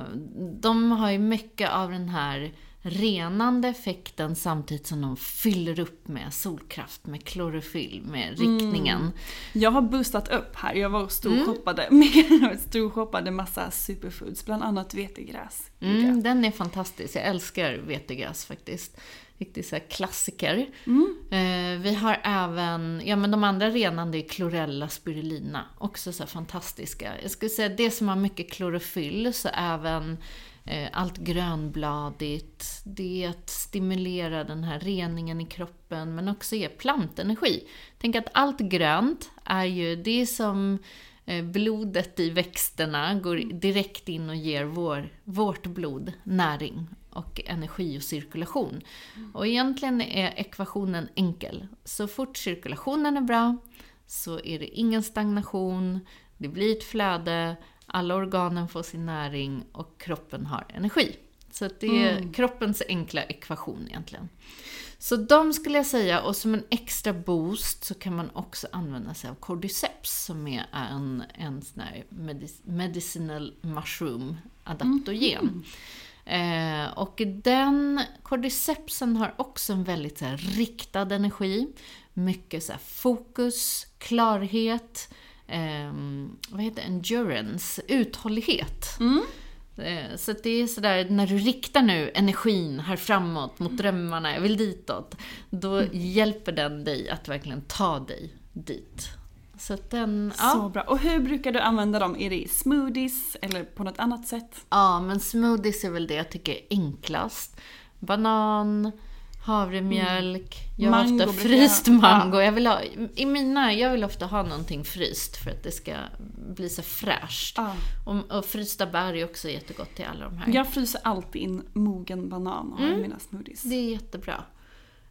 de har ju mycket av den här renande effekten samtidigt som de fyller upp med solkraft, med klorofyll, med riktningen. Jag har boostat upp här. Jag var och storshoppade, Mm. storshoppade massa superfoods, bland annat vetegräs. Mm, den är fantastisk. Jag älskar vetegräs faktiskt. Riktigt så klassiker. Eh, vi har även, ja men de andra renande är chlorella spirulina. Också så fantastiska. Jag skulle säga det som har mycket klorofyll, så även Eh, allt grönbladigt. Det stimulerar den här reningen i kroppen, men också ger plantenergi. Tänk att allt grönt är ju, det är som eh, blodet i växterna går direkt in och ger vår, vårt blod näring och energi och cirkulation. Och egentligen är ekvationen enkel. Så fort cirkulationen är bra så är det ingen stagnation, det blir ett flöde, alla organen får sin näring och kroppen har energi. Så det är kroppens enkla ekvation egentligen. Så de skulle jag säga, och som en extra boost så kan man också använda sig av cordyceps som är en, en sån här medic- medicinal mushroom adaptogen. Eh, och den cordycepsen har också en väldigt så här, riktad energi. Mycket så här, fokus, klarhet, ehm, vad heter det? endurance, uthållighet. Eh, Så det är sådär, när du riktar nu energin här framåt mot drömmarna, jag vill ditåt, då hjälper den dig att verkligen ta dig dit. Så den, ja. Så bra. Och hur brukar du använda dem? Är det i smoothies eller på något annat sätt? Ja, men smoothies är väl det jag tycker är enklast. Banan, havremjölk, jag har Mango ofta fryst jag- mango. Jag vill ha, I mina, jag vill ofta ha någonting fryst för att det ska bli så fräscht. Ja. Och, och frysta bär är också jättegott till alla de här. Jag fryser alltid in mogen banan och i mina smoothies. Det är jättebra.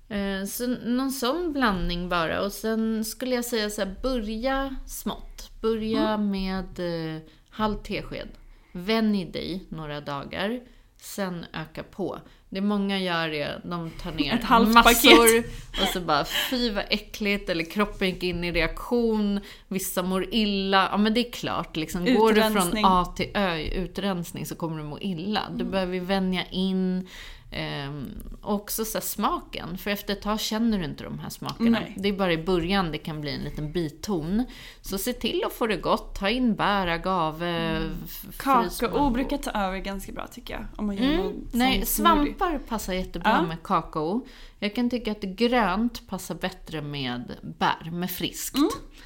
Eh, Så någon sån blandning bara. Och sen skulle jag säga så här, börja smått. Börja Mm. med eh, halv tesked. Vänj dig några dagar. Sen öka på. Det många gör är, de tar ner Ett halvt massor och så bara fy vad äckligt eller kroppen gick in i reaktion, vissa mår illa. Ja men det är klart, liksom, går du från. Mm. A till Ö i utrensning så kommer du må illa. Du behöver vänja in ehm, också så smaken, för efter ett tag känner du inte de här smakerna. Nej. Det är bara i början det kan bli en liten biton. Så se till att få det gott, ta in bär, agave, frysmango. Kakao brukar ta över ganska bra tycker jag. Om man gör Mm. någon Nej, smoothie. svampar passar jättebra Ja. med kakao. Jag kan tycka att grönt passar bättre med bär, med friskt.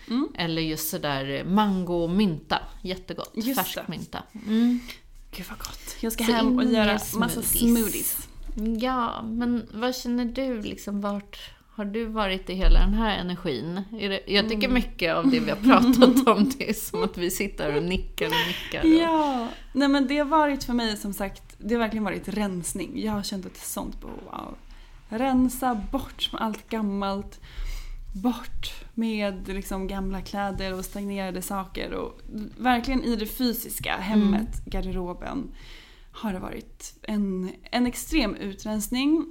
Mm. Eller just sådär mango och mynta. Jättegott. Just Färsk det. mynta. Mm. Gud vad gott. Jag ska Så hem och göra med massa smoothies. Ja, men vad känner du liksom vart har du varit i hela den här energin? Jag tycker Mm. mycket av det vi har pratat om, det är som att vi sitter och nickar och nickar. Och, Ja, nej men det har varit för mig som sagt, det har verkligen varit rensning. Jag har känt ett sånt behov av rensa bort med allt gammalt. Bort med liksom gamla kläder och stagnerade saker. Och verkligen i det fysiska, hemmet, garderoben har det varit en, en extrem utrensning.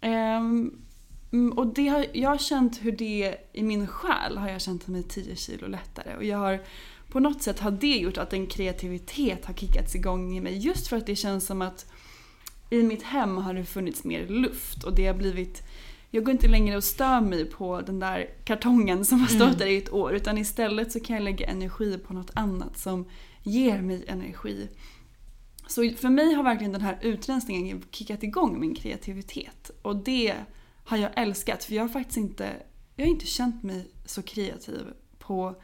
Mm, och det har, jag har känt hur det i min själ har jag känt mig 10 kilo lättare. Och jag har på något sätt har det gjort att en kreativitet har kickats igång i mig. Just för att det känns som att i mitt hem har det funnits mer luft och det har blivit jag går inte längre och stör mig på den där kartongen som har stått där i ett år utan istället så kan jag lägga energi på något annat som ger mig energi. Så för mig har verkligen den här utrensningen kickat igång min kreativitet och det har jag älskat för jag har faktiskt inte, jag har inte känt mig så kreativ på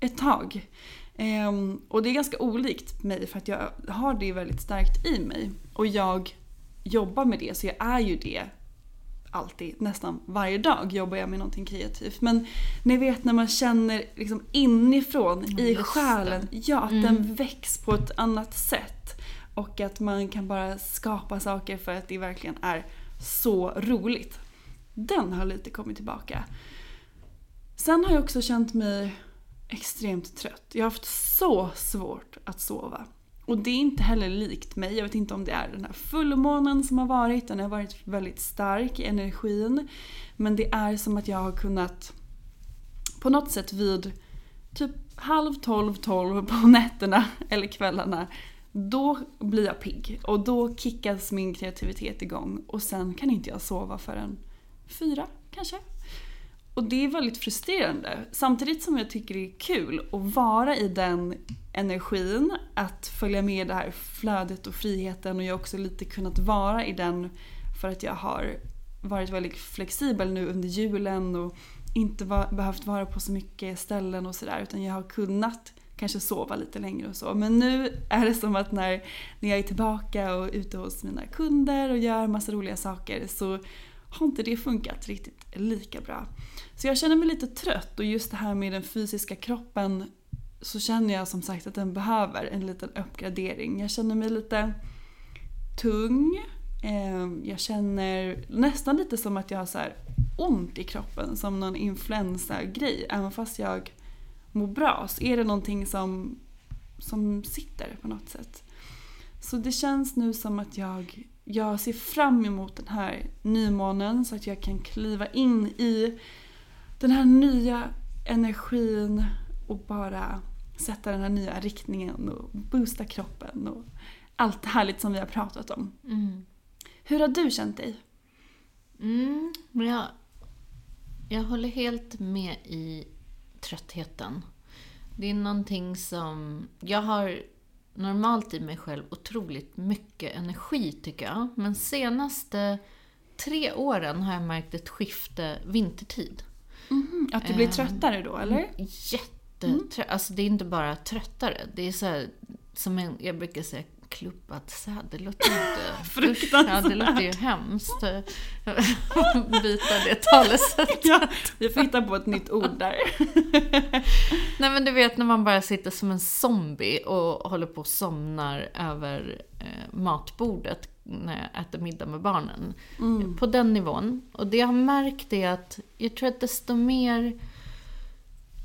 ett tag. Ehm, och det är ganska olikt mig för att jag har det väldigt starkt i mig. Och jag jobbar med det, så jag är ju det alltid, nästan varje dag jobbar jag med någonting kreativt. Men ni vet när man känner liksom inifrån, i just det. själen, ja att den väcks på ett annat sätt. Och att man kan bara skapa saker för att det verkligen är så roligt. Den har lite kommit tillbaka. Sen har jag också känt mig extremt trött. Jag har haft så svårt att sova. Och det är inte heller likt mig. Jag vet inte om det är den här fullmånen som har varit. Den har varit väldigt stark i energin. Men det är som att jag har kunnat på något sätt vid typ halv tolv, tolv på nätterna eller kvällarna. Då blir jag pigg och då kickas min kreativitet igång och sen kan inte jag sova förrän fyra kanske. Och det är väldigt frustrerande. Samtidigt som jag tycker det är kul att vara i den energin, att följa med det här flödet och friheten och jag har också lite kunnat vara i den för att jag har varit väldigt flexibel nu under julen och inte var, behövt vara på så mycket ställen och sådär utan jag har kunnat kanske sova lite längre och så. Men nu är det som att när, när jag är tillbaka och ute hos mina kunder och gör massa roliga saker så har inte det funkat riktigt lika bra. Så jag känner mig lite trött och just det här med den fysiska kroppen så känner jag som sagt att den behöver en liten uppgradering. Jag känner mig lite tung. Ehm, jag känner nästan lite som att jag har så ont i kroppen, som någon influensagrej Även fast jag mår bra så är det någonting som, som sitter på något sätt. Så det känns nu som att jag, jag ser fram emot den här nymånen så att jag kan kliva in i den här nya energin och bara sätta den här nya riktningen och boosta kroppen och allt härligt som vi har pratat om. Mm. Hur har du känt dig? Mm, jag, jag håller helt med i tröttheten. Det är någonting som... Jag har normalt i mig själv otroligt mycket energi tycker jag. Men senaste tre åren har jag märkt ett skifte vintertid. Mm, att du blir Eh, tröttare då eller? Jättetrött. Alltså det är inte bara tröttare. Det är så här, som en, jag brukar säga, klubbat säd. Det låter. Fruktansvärt. Det låter ju hemskt. Byta det talesättet. Ja, vi får hitta på ett nytt ord där. Nej men du vet när man bara sitter som en zombie och håller på och somnar över eh, matbordet när jag äter middag med barnen. På den nivån. Och det jag har märkt är att jag tror att desto mer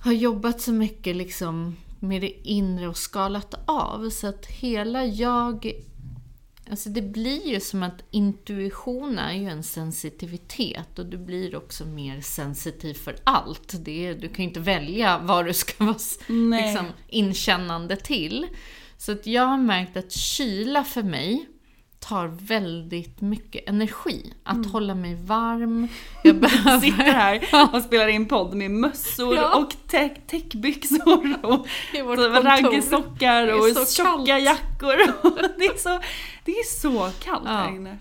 har jobbat så mycket liksom med det inre och skalat av så att hela jag Alltså det blir ju som att intuition är ju en sensitivitet och du blir också mer sensitiv för allt. Det är, du kan ju inte välja vad du ska vara Nej. liksom, inkännande till. Så att jag har märkt att kyla för mig tar väldigt mycket energi. Att hålla mig varm. Jag behöver... Sitter här och spelar in podd med mössor Ja. och täckbyxor och Det är och så tjocka kallt. jackor. det, är så, det är så kallt Ja. här inne.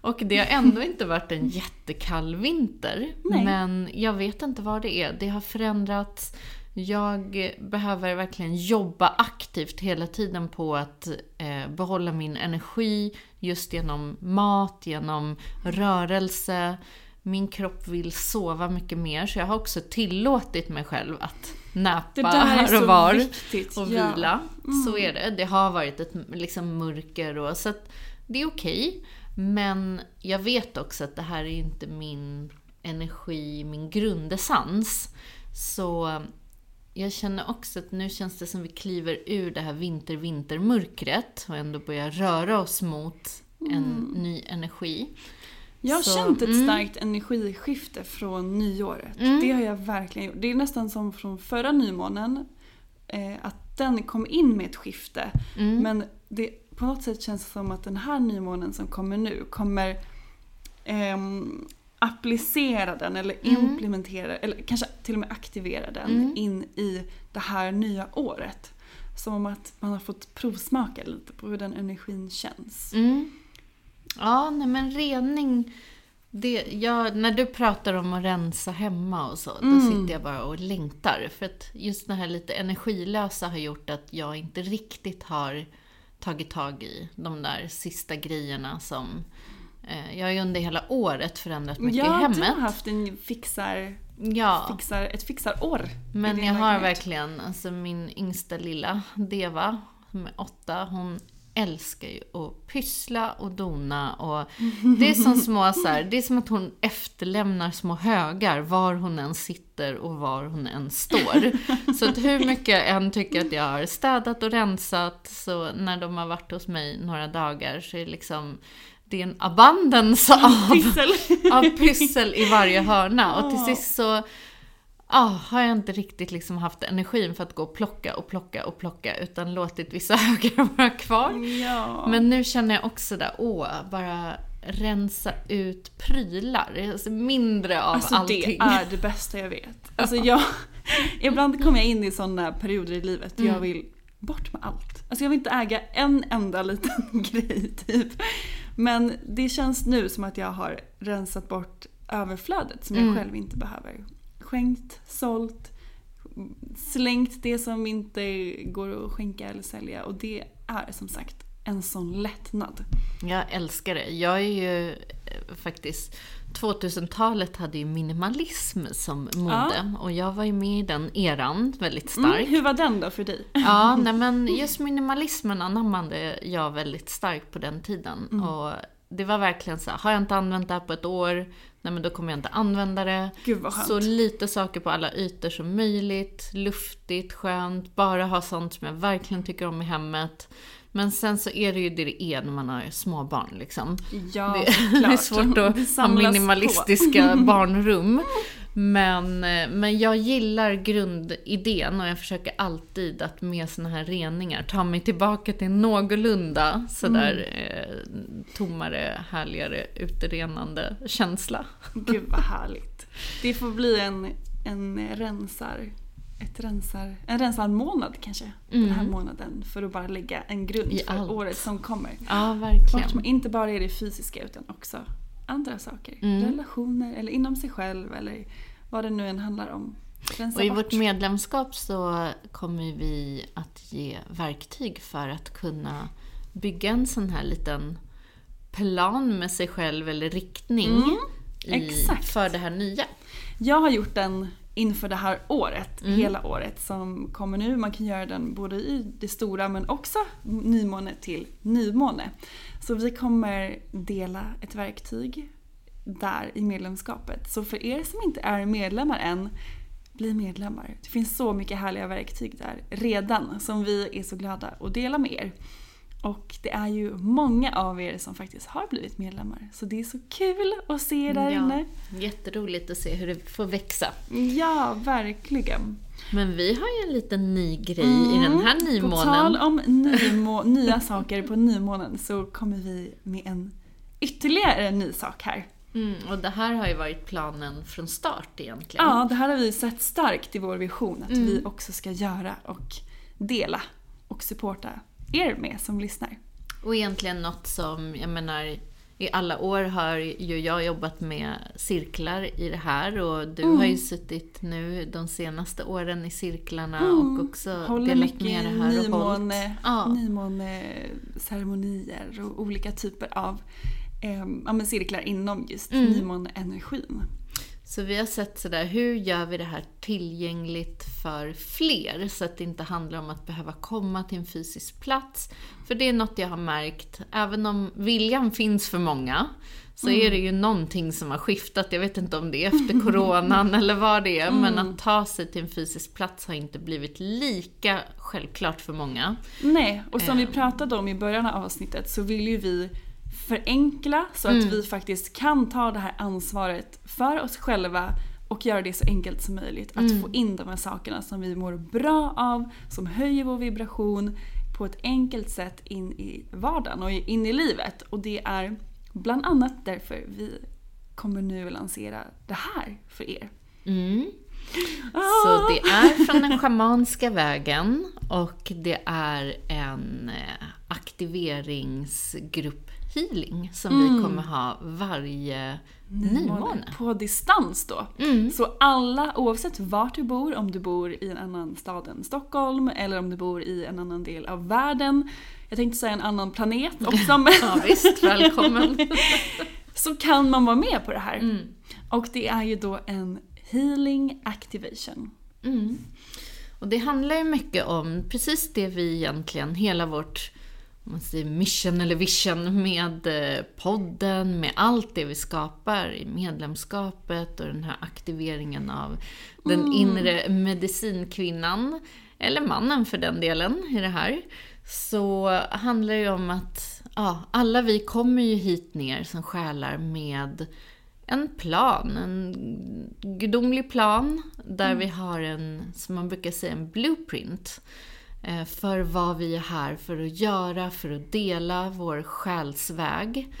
Och det har ändå inte varit en jättekall vinter. Nej. Men jag vet inte vad det är. Det har förändrats. Jag behöver verkligen jobba aktivt hela tiden på att eh, behålla min energi just genom mat, genom rörelse. Min kropp vill sova mycket mer så jag har också tillåtit mig själv att näpa här och var viktigt. och Ja. vila. Så är det. Det har varit ett liksom, mörker och så att det är okej. Men jag vet också att det här är inte min energi, min grundessens. Så jag känner också att nu känns det som vi kliver ur det här vinter-vintermörkret och ändå börjar röra oss mot en ny energi. Jag har Så, känt ett mm. starkt energiskifte från nyåret. Det har jag verkligen gjort. Det är nästan som från förra nymånen. Eh, att den kom in med ett skifte. Mm. Men det, på något sätt känns det som att den här nymånen som kommer nu kommer ehm, applicera den eller Mm. implementera eller kanske till och med aktivera den in i det här nya året. Som att man har fått provsmaka lite på hur den energin känns. Mm. Ja, nej men rening. Det, jag, när du pratar om att rensa hemma och så, då sitter jag bara och längtar. För att just det här lite energilösa har gjort att jag inte riktigt har tagit tag i de där sista grejerna som... Eh, jag har ju under hela året förändrat mycket i Ja, hemmet. du har haft en fixar, ja, fixar, ett fixarår. i men jag har verkligen, alltså min yngsta lilla Deva, som är åtta, hon älskar ju att pyssla och dona och det är som små så här, det är som att hon efterlämnar små högar var hon än sitter och var hon än står. Så att hur mycket jag än tycker att jag har städat och rensat, så när de har varit hos mig några dagar så är det liksom det är en abundance av, Pyssel. av pyssel i varje hörna. Och till sist så ah, har jag inte riktigt liksom haft energin för att gå och plocka och plocka och plocka, utan låtit vissa högar vara kvar. Ja. Men nu känner jag också där, åh, bara rensa ut prylar. Alltså mindre av Alltså allting. det är det bästa jag vet. Alltså jag, ibland kommer jag in i sådana perioder i livet där jag Mm. vill bort med allt. Alltså jag vill inte äga en enda liten grej typ. Men det känns nu som att jag har rensat bort överflödet som Mm. jag själv inte behöver. Skänkt, sålt, slängt det som inte går att skänka eller sälja och det är som sagt en sån lättnad. Jag älskar det. Jag är ju eh, faktiskt... 2000-talet hade ju minimalism som mode och jag var ju med i den eran väldigt starkt. Mm, hur var den då för dig? Ja, nej men just minimalismen anammade jag väldigt starkt på den tiden. Mm. Och det var verkligen så här, har jag inte använt det här på ett år, nej men då kommer jag inte använda det. Så lite saker på alla ytor som möjligt, luftigt, skönt, bara ha sånt som jag verkligen tycker om i hemmet. Men sen så är det ju det det är när man har småbarn liksom. Ja, Det, det är svårt att ha samlas på. minimalistiska barnrum. Men, eh, men jag gillar grundidén och jag försöker alltid att med såna här reningar ta mig tillbaka till någorlunda sådär eh, tommare, härligare, utrenande känsla. Gud vad härligt. Det får bli en, en rensar... Ett rensar, en rensarmånad kanske. Den här månaden. För att bara lägga en grund Mm. I för allt. året som kommer. Ja, verkligen. man inte bara är det fysiska utan också andra saker. Mm. Relationer eller inom sig själv eller vad det nu än handlar om. Rensa Och i bort. vårt medlemskap så kommer vi att ge verktyg för att kunna bygga en sån här liten plan med sig själv eller riktning i, exakt. för det här nya. Jag har gjort den inför det här året, Mm. hela året som kommer nu. Man kan göra den både i det stora men också nymåne till nymåne. Så vi kommer dela ett verktyg där i medlemskapet. Så för er som inte är medlemmar än, bli medlemmar. Det finns så mycket härliga verktyg där redan som vi är så glada att dela med er. Och det är ju många av er som faktiskt har blivit medlemmar. Så det är så kul att se er där inne. Jätteroligt att se hur det får växa. Ja, verkligen. Men vi har ju en liten ny grej i den här På nymånen. tal om nymo- nya saker på nymånen så kommer vi med en ytterligare ny sak här. Mm, och det här har ju varit planen från start egentligen. Ja, det här har vi sett starkt i vår vision att Mm. vi också ska göra och dela och supporta er med som lyssnar. Och egentligen något som, jag menar, i alla år har ju jag jobbat med cirklar i det här och du har Mm. ju suttit nu de senaste åren i cirklarna och också Mm. Håller delat med det här och hållit. Ja. nymåneceremonier och olika typer av eh, ja, cirklar inom just Mm. nymåneenergin. Så vi har sett sådär, hur gör vi det här tillgängligt för fler? Så att det inte handlar om att behöva komma till en fysisk plats. För det är något jag har märkt, även om viljan finns för många, så är det ju någonting som har skiftat. Jag vet inte om det är efter coronan eller vad det är, men att ta sig till en fysisk plats har inte blivit lika självklart för många. Nej, och som vi Ehm. pratade om i början av avsnittet så vill ju vi förenkla så Mm. att vi faktiskt kan ta det här ansvaret för oss själva och göra det så enkelt som möjligt. Att Mm. få in de här sakerna som vi mår bra av, som höjer vår vibration på ett enkelt sätt in i vardagen och in i livet. Och det är bland annat därför vi kommer nu lansera det här för er. Mm. Ah! Så det är från den schamanska vägen och det är en eh, aktiveringsgrupp healing som Mm. vi kommer ha varje nymåne. På distans då. Mm. Så alla, oavsett vart du bor, om du bor i en annan stad än Stockholm eller om du bor i en annan del av världen, jag tänkte säga en annan planet också, men Ja, visst, välkommen. så kan man vara med på det här. Mm. Och det är ju då en healing activation. Mm. Och det handlar ju mycket om precis det vi egentligen, hela vårt man säger mission eller vision med eh, podden, med allt det vi skapar i medlemskapet och den här aktiveringen av den Mm. inre medicinkvinnan, eller mannen för den delen i det här, så handlar det ju om att ja, alla vi kommer ju hit ner som själar med en plan, en gudomlig plan där vi har en, som man brukar säga, en blueprint för vad vi är här för att göra, för att dela vår själsväg.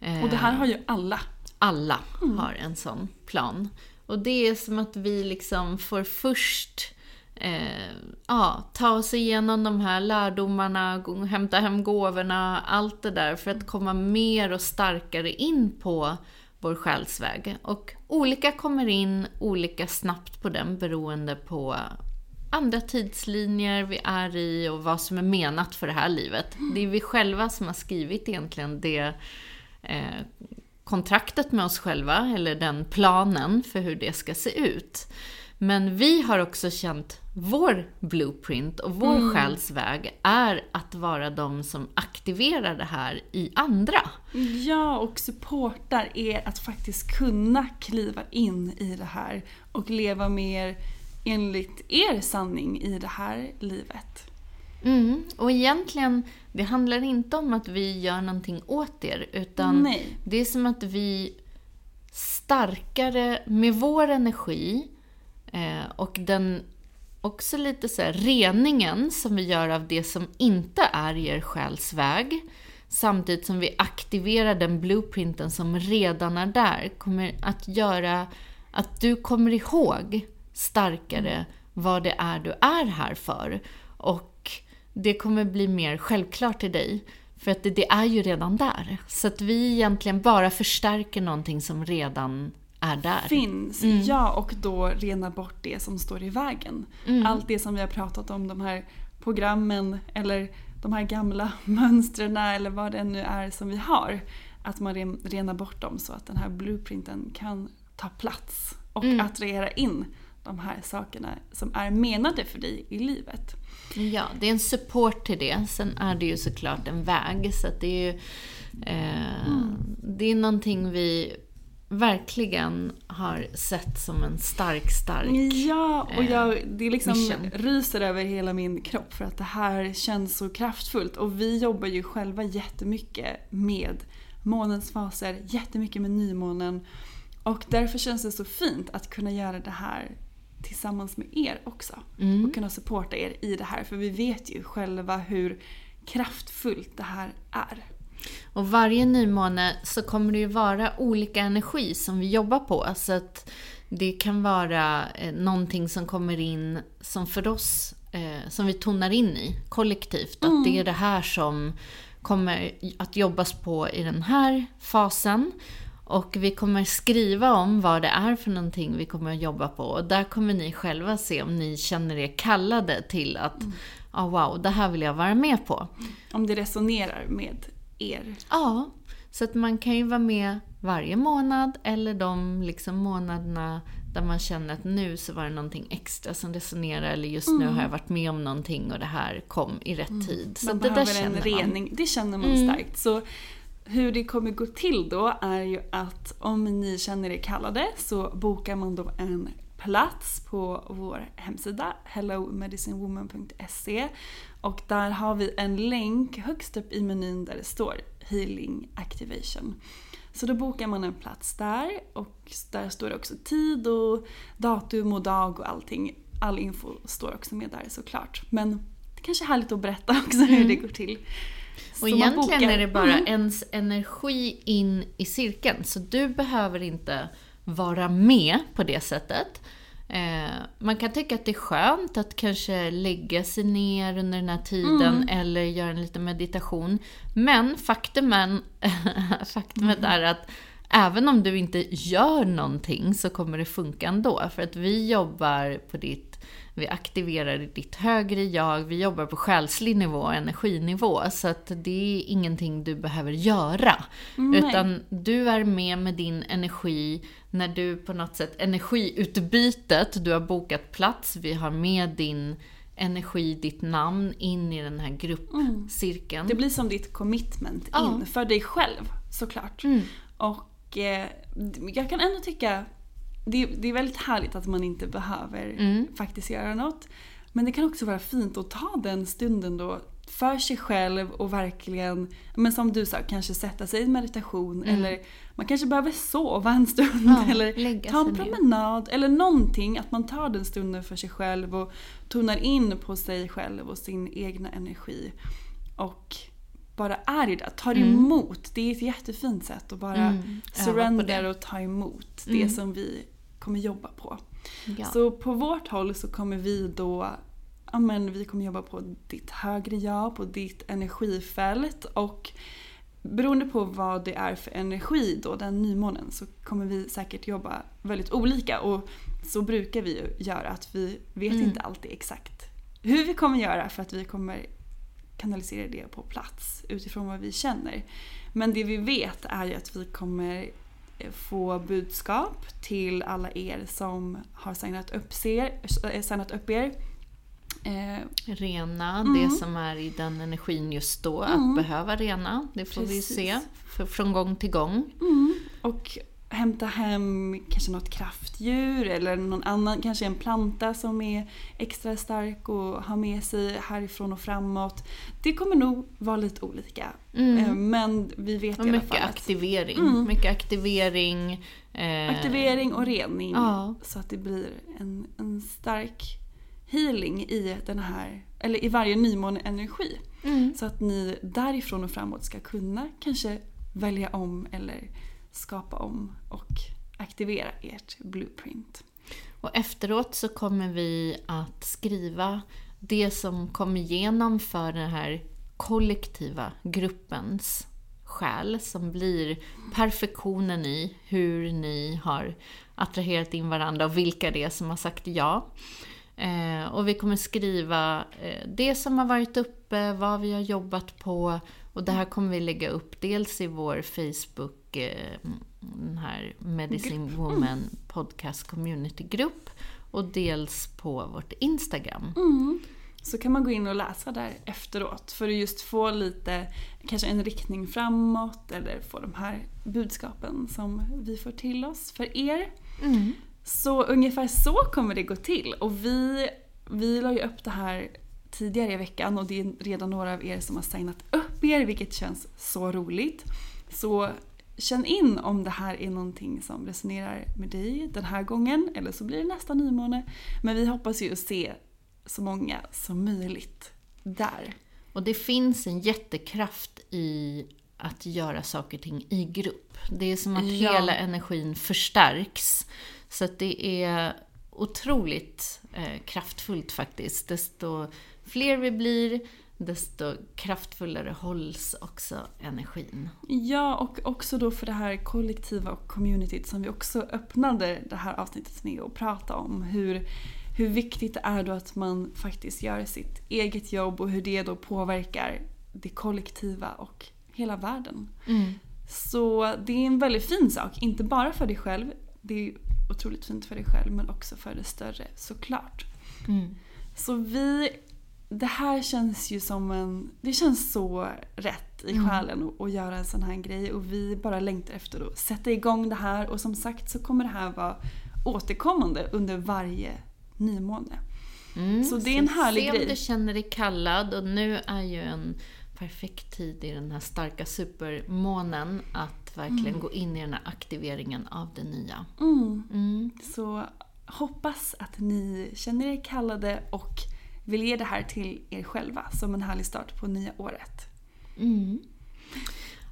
Eh, Och det här har ju alla. alla har en sån plan. Och det är som att vi liksom får först eh, ja, ta oss igenom de här lärdomarna, hämta hem gåvorna, allt det där för att komma mer och starkare in på vår själsväg. Och olika kommer in olika snabbt på den beroende på andra tidslinjer vi är i och vad som är menat för det här livet. Det är vi själva som har skrivit egentligen det eh, kontraktet med oss själva, eller den planen för hur det ska se ut. Men vi har också känt vår blueprint och vår själsväg är att vara de som aktiverar det här i andra. Ja, och supportar er att faktiskt kunna kliva in i det här och leva mer enligt er sanning i det här livet. Mm. Och egentligen, det handlar inte om att vi gör någonting åt er, utan Nej. det är som att vi starkare med vår energi eh, och den också lite så här reningen som vi gör av det som inte är er själsväg, samtidigt som vi aktiverar den blueprinten som redan är där, kommer att göra att du kommer ihåg starkare vad det är du är här för. Och det kommer bli mer självklart till dig. För att det, det är ju redan där. Så att vi egentligen bara förstärker någonting som redan är där. Finns, ja, och då rena bort det som står i vägen. Allt det som vi har pratat om, de här programmen eller de här gamla mönstren eller vad det nu är som vi har. Att man ren- renar bort dem så att den här blueprinten kan ta plats och attrahera in de här sakerna som är menade för dig i livet. Ja, det är en support till det. Sen är det ju såklart en väg. Så det är ju... Eh, Det är någonting vi verkligen har sett som en stark, stark... Ja, och jag, det liksom mission. ryser över hela min kropp för att det här känns så kraftfullt. Och vi jobbar ju själva jättemycket med månens faser, jättemycket med nymånen. Och därför känns det så fint att kunna göra det här tillsammans med er också. Och kunna supporta er i det här. För vi vet ju själva hur kraftfullt det här är. Och varje nymåne så kommer det ju vara olika energi som vi jobbar på. Så att det kan vara eh, någonting som kommer in som för oss, eh, som vi tonar in i kollektivt. Att det är det här som kommer att jobbas på i den här fasen. Och vi kommer skriva om vad det är för någonting vi kommer att jobba på. Och där kommer ni själva se om ni känner er kallade till att, ja wow, det här vill jag vara med på. Om det resonerar med er. Ja, så att man kan ju vara med varje månad eller de liksom månaderna där man känner att nu så var det någonting extra som resonerar eller just nu har jag varit med om någonting och det här kom i rätt tid. Så man det där behöver en känner man. Mm. rening. Det känner man starkt. Så hur det kommer gå till då är ju att om ni känner er kallade så bokar man då en plats på vår hemsida hellomedicinewoman.se och där har vi en länk högst upp i menyn där det står Healing Activation. Så då bokar man en plats där och där står det också tid och datum och dag och allting. All info står också med där såklart. Men det kanske är härligt att berätta också hur det går till. Och egentligen är det bara Mm. ens energi in i cirkeln. Så du behöver inte vara med på det sättet. Eh, man kan tycka att det är skönt att kanske lägga sig ner under den här tiden eller göra en liten meditation. Men faktumen, faktumet är att även om du inte gör någonting så kommer det funka ändå. För att vi jobbar på ditt, vi aktiverar ditt högre jag, vi jobbar på själslig nivå och energinivå. Så att det är ingenting du behöver göra. Nej. Utan du är med med din energi när du på något sätt, energiutbytet, du har bokat plats, vi har med din energi, ditt namn in i den här gruppcirkeln. Det blir som ditt commitment Ja. in för dig själv såklart. Mm. Och eh, jag kan ändå tycka det, det är väldigt härligt att man inte behöver Mm. faktiskt göra något. Men det kan också vara fint att ta den stunden då för sig själv och verkligen, men som du sa, kanske sätta sig i meditation eller man kanske behöver sova en stund Mm. Ja, eller ta en sig ner. promenad eller någonting. Att man tar den stunden för sig själv och tonar in på sig själv och sin egna energi. Och bara är i det, tar emot. Det är ett jättefint sätt att bara Mm, surrender och ta emot det Mm. som vi kommer jobba på. Ja. Så på vårt håll så kommer vi då Ja, men vi kommer jobba på ditt högre jag, på ditt energifält och beroende på vad det är för energi då, den nymånen, så kommer vi säkert jobba väldigt olika och så brukar vi ju göra att vi vet Mm. inte alltid exakt hur vi kommer göra för att vi kommer kanalisera det på plats utifrån vad vi känner. Men det vi vet är ju att vi kommer få budskap till alla er som har signat upp, ser, äh, signat upp er. Eh, Rena Mm. det som är i den energin just då. Att behöva rena, det får Precis. vi se från gång till gång. och hämta hem kanske något kraftdjur eller någon annan, kanske en planta som är extra stark och ha med sig härifrån och framåt. Det kommer nog vara lite olika. Eh, Men vi vet Och i alla mycket fall att aktivering. Mycket aktivering. eh, aktivering och rening. Ja. Så att det blir en, en stark healing i den här, eller i varje nymåneenergi. Mm. Så att ni därifrån och framåt ska kunna kanske välja om eller skapa om och aktivera ert blueprint. Och efteråt så kommer vi att skriva det som kom igenom för den här kollektiva gruppens själ som blir perfektionen i hur ni har attraherat in varandra och vilka det är som har sagt ja. Eh, och vi kommer skriva eh, det som har varit uppe, vad vi har jobbat på och det här kommer vi lägga upp dels i vår Facebook, eh, den här Medicine Woman Podcast Community-grupp och dels på vårt Instagram. Så kan man gå in och läsa där efteråt för att just få lite, kanske en riktning framåt eller få de här budskapen som vi får till oss för er. Så ungefär så kommer det gå till. Och vi, vi la ju upp det här tidigare i veckan och det är redan några av er som har signat upp er vilket känns så roligt. Så känn in om det här är någonting som resonerar med dig den här gången eller så blir det nästa nymåne. Men vi hoppas ju att se så många som möjligt där. Och det finns en jättekraft i att göra saker och ting i grupp. Det är som att Ja. hela energin förstärks. Så att det är otroligt eh, kraftfullt faktiskt. Desto fler vi blir, desto kraftfullare hålls också energin. Ja, och också då för det här kollektiva och communityt som vi också öppnade det här avsnittet med att prata om. Hur, hur viktigt det är då att man faktiskt gör sitt eget jobb och hur det då påverkar det kollektiva och hela världen. Så det är en väldigt fin sak, inte bara för dig själv. Det är otroligt fint för dig själv men också för det större såklart. Så vi, det här känns ju som en, det känns så rätt i själen att, att göra en sån här grej och vi bara längtar efter att sätta igång det här och som sagt så kommer det här vara återkommande under varje nymåne. Mm, Så det är en härlig se grej. om du känner dig kallad och nu är ju en perfekt tid i den här starka supermånen att verkligen Mm. gå in i den här aktiveringen av det nya. Så hoppas att ni känner er kallade och vill ge det här till er själva som en härlig start på nya året.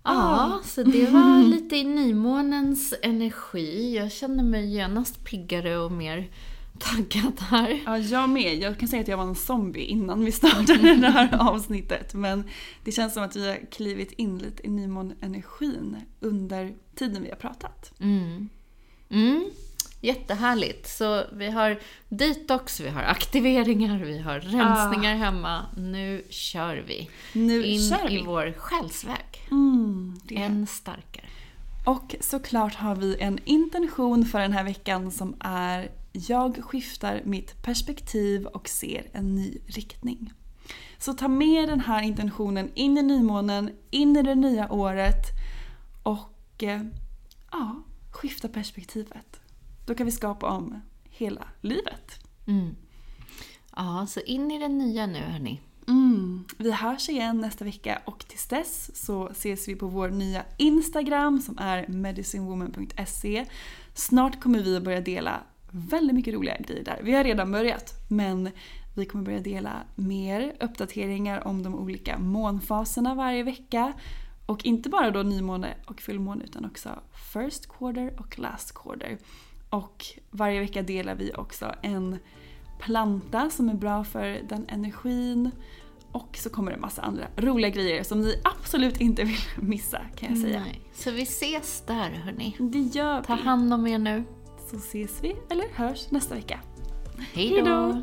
Ja, så det var lite i nymånens energi. Jag känner mig genast piggare och mer taggad här. Ja, jag med. Jag kan säga att jag var en zombie innan vi startade det här avsnittet. Men det känns som att vi har klivit in lite i nymånenergin under tiden vi har pratat. Mm, jättehärligt. Så vi har detox, vi har aktiveringar, vi har rensningar hemma. Nu kör vi. Nu In kör vi! i vår själsväg. Mm. Än starkare. Och såklart har vi en intention för den här veckan som är jag skiftar mitt perspektiv och ser en ny riktning. Så ta med den här intentionen in i nymånen, in i det nya året och eh, ja, skifta perspektivet. Då kan vi skapa om hela livet. Mm. Ja, så in i det nya nu hörni. Mm. Vi hörs igen nästa vecka och tills dess så ses vi på vår nya Instagram som är medicinewoman.se. Snart kommer vi att börja dela väldigt mycket roliga grejer där. Vi har redan börjat men vi kommer börja dela mer uppdateringar om de olika månfaserna varje vecka. Och inte bara då nymåne och fullmåne utan också first quarter och last quarter. Och varje vecka delar vi också en planta som är bra för den energin. Och så kommer det en massa andra roliga grejer som ni absolut inte vill missa kan jag säga. Nej. Så vi ses där hörni. Det gör vi. Ta hand om er nu. Så ses vi, eller hörs nästa vecka. Hej Hej då!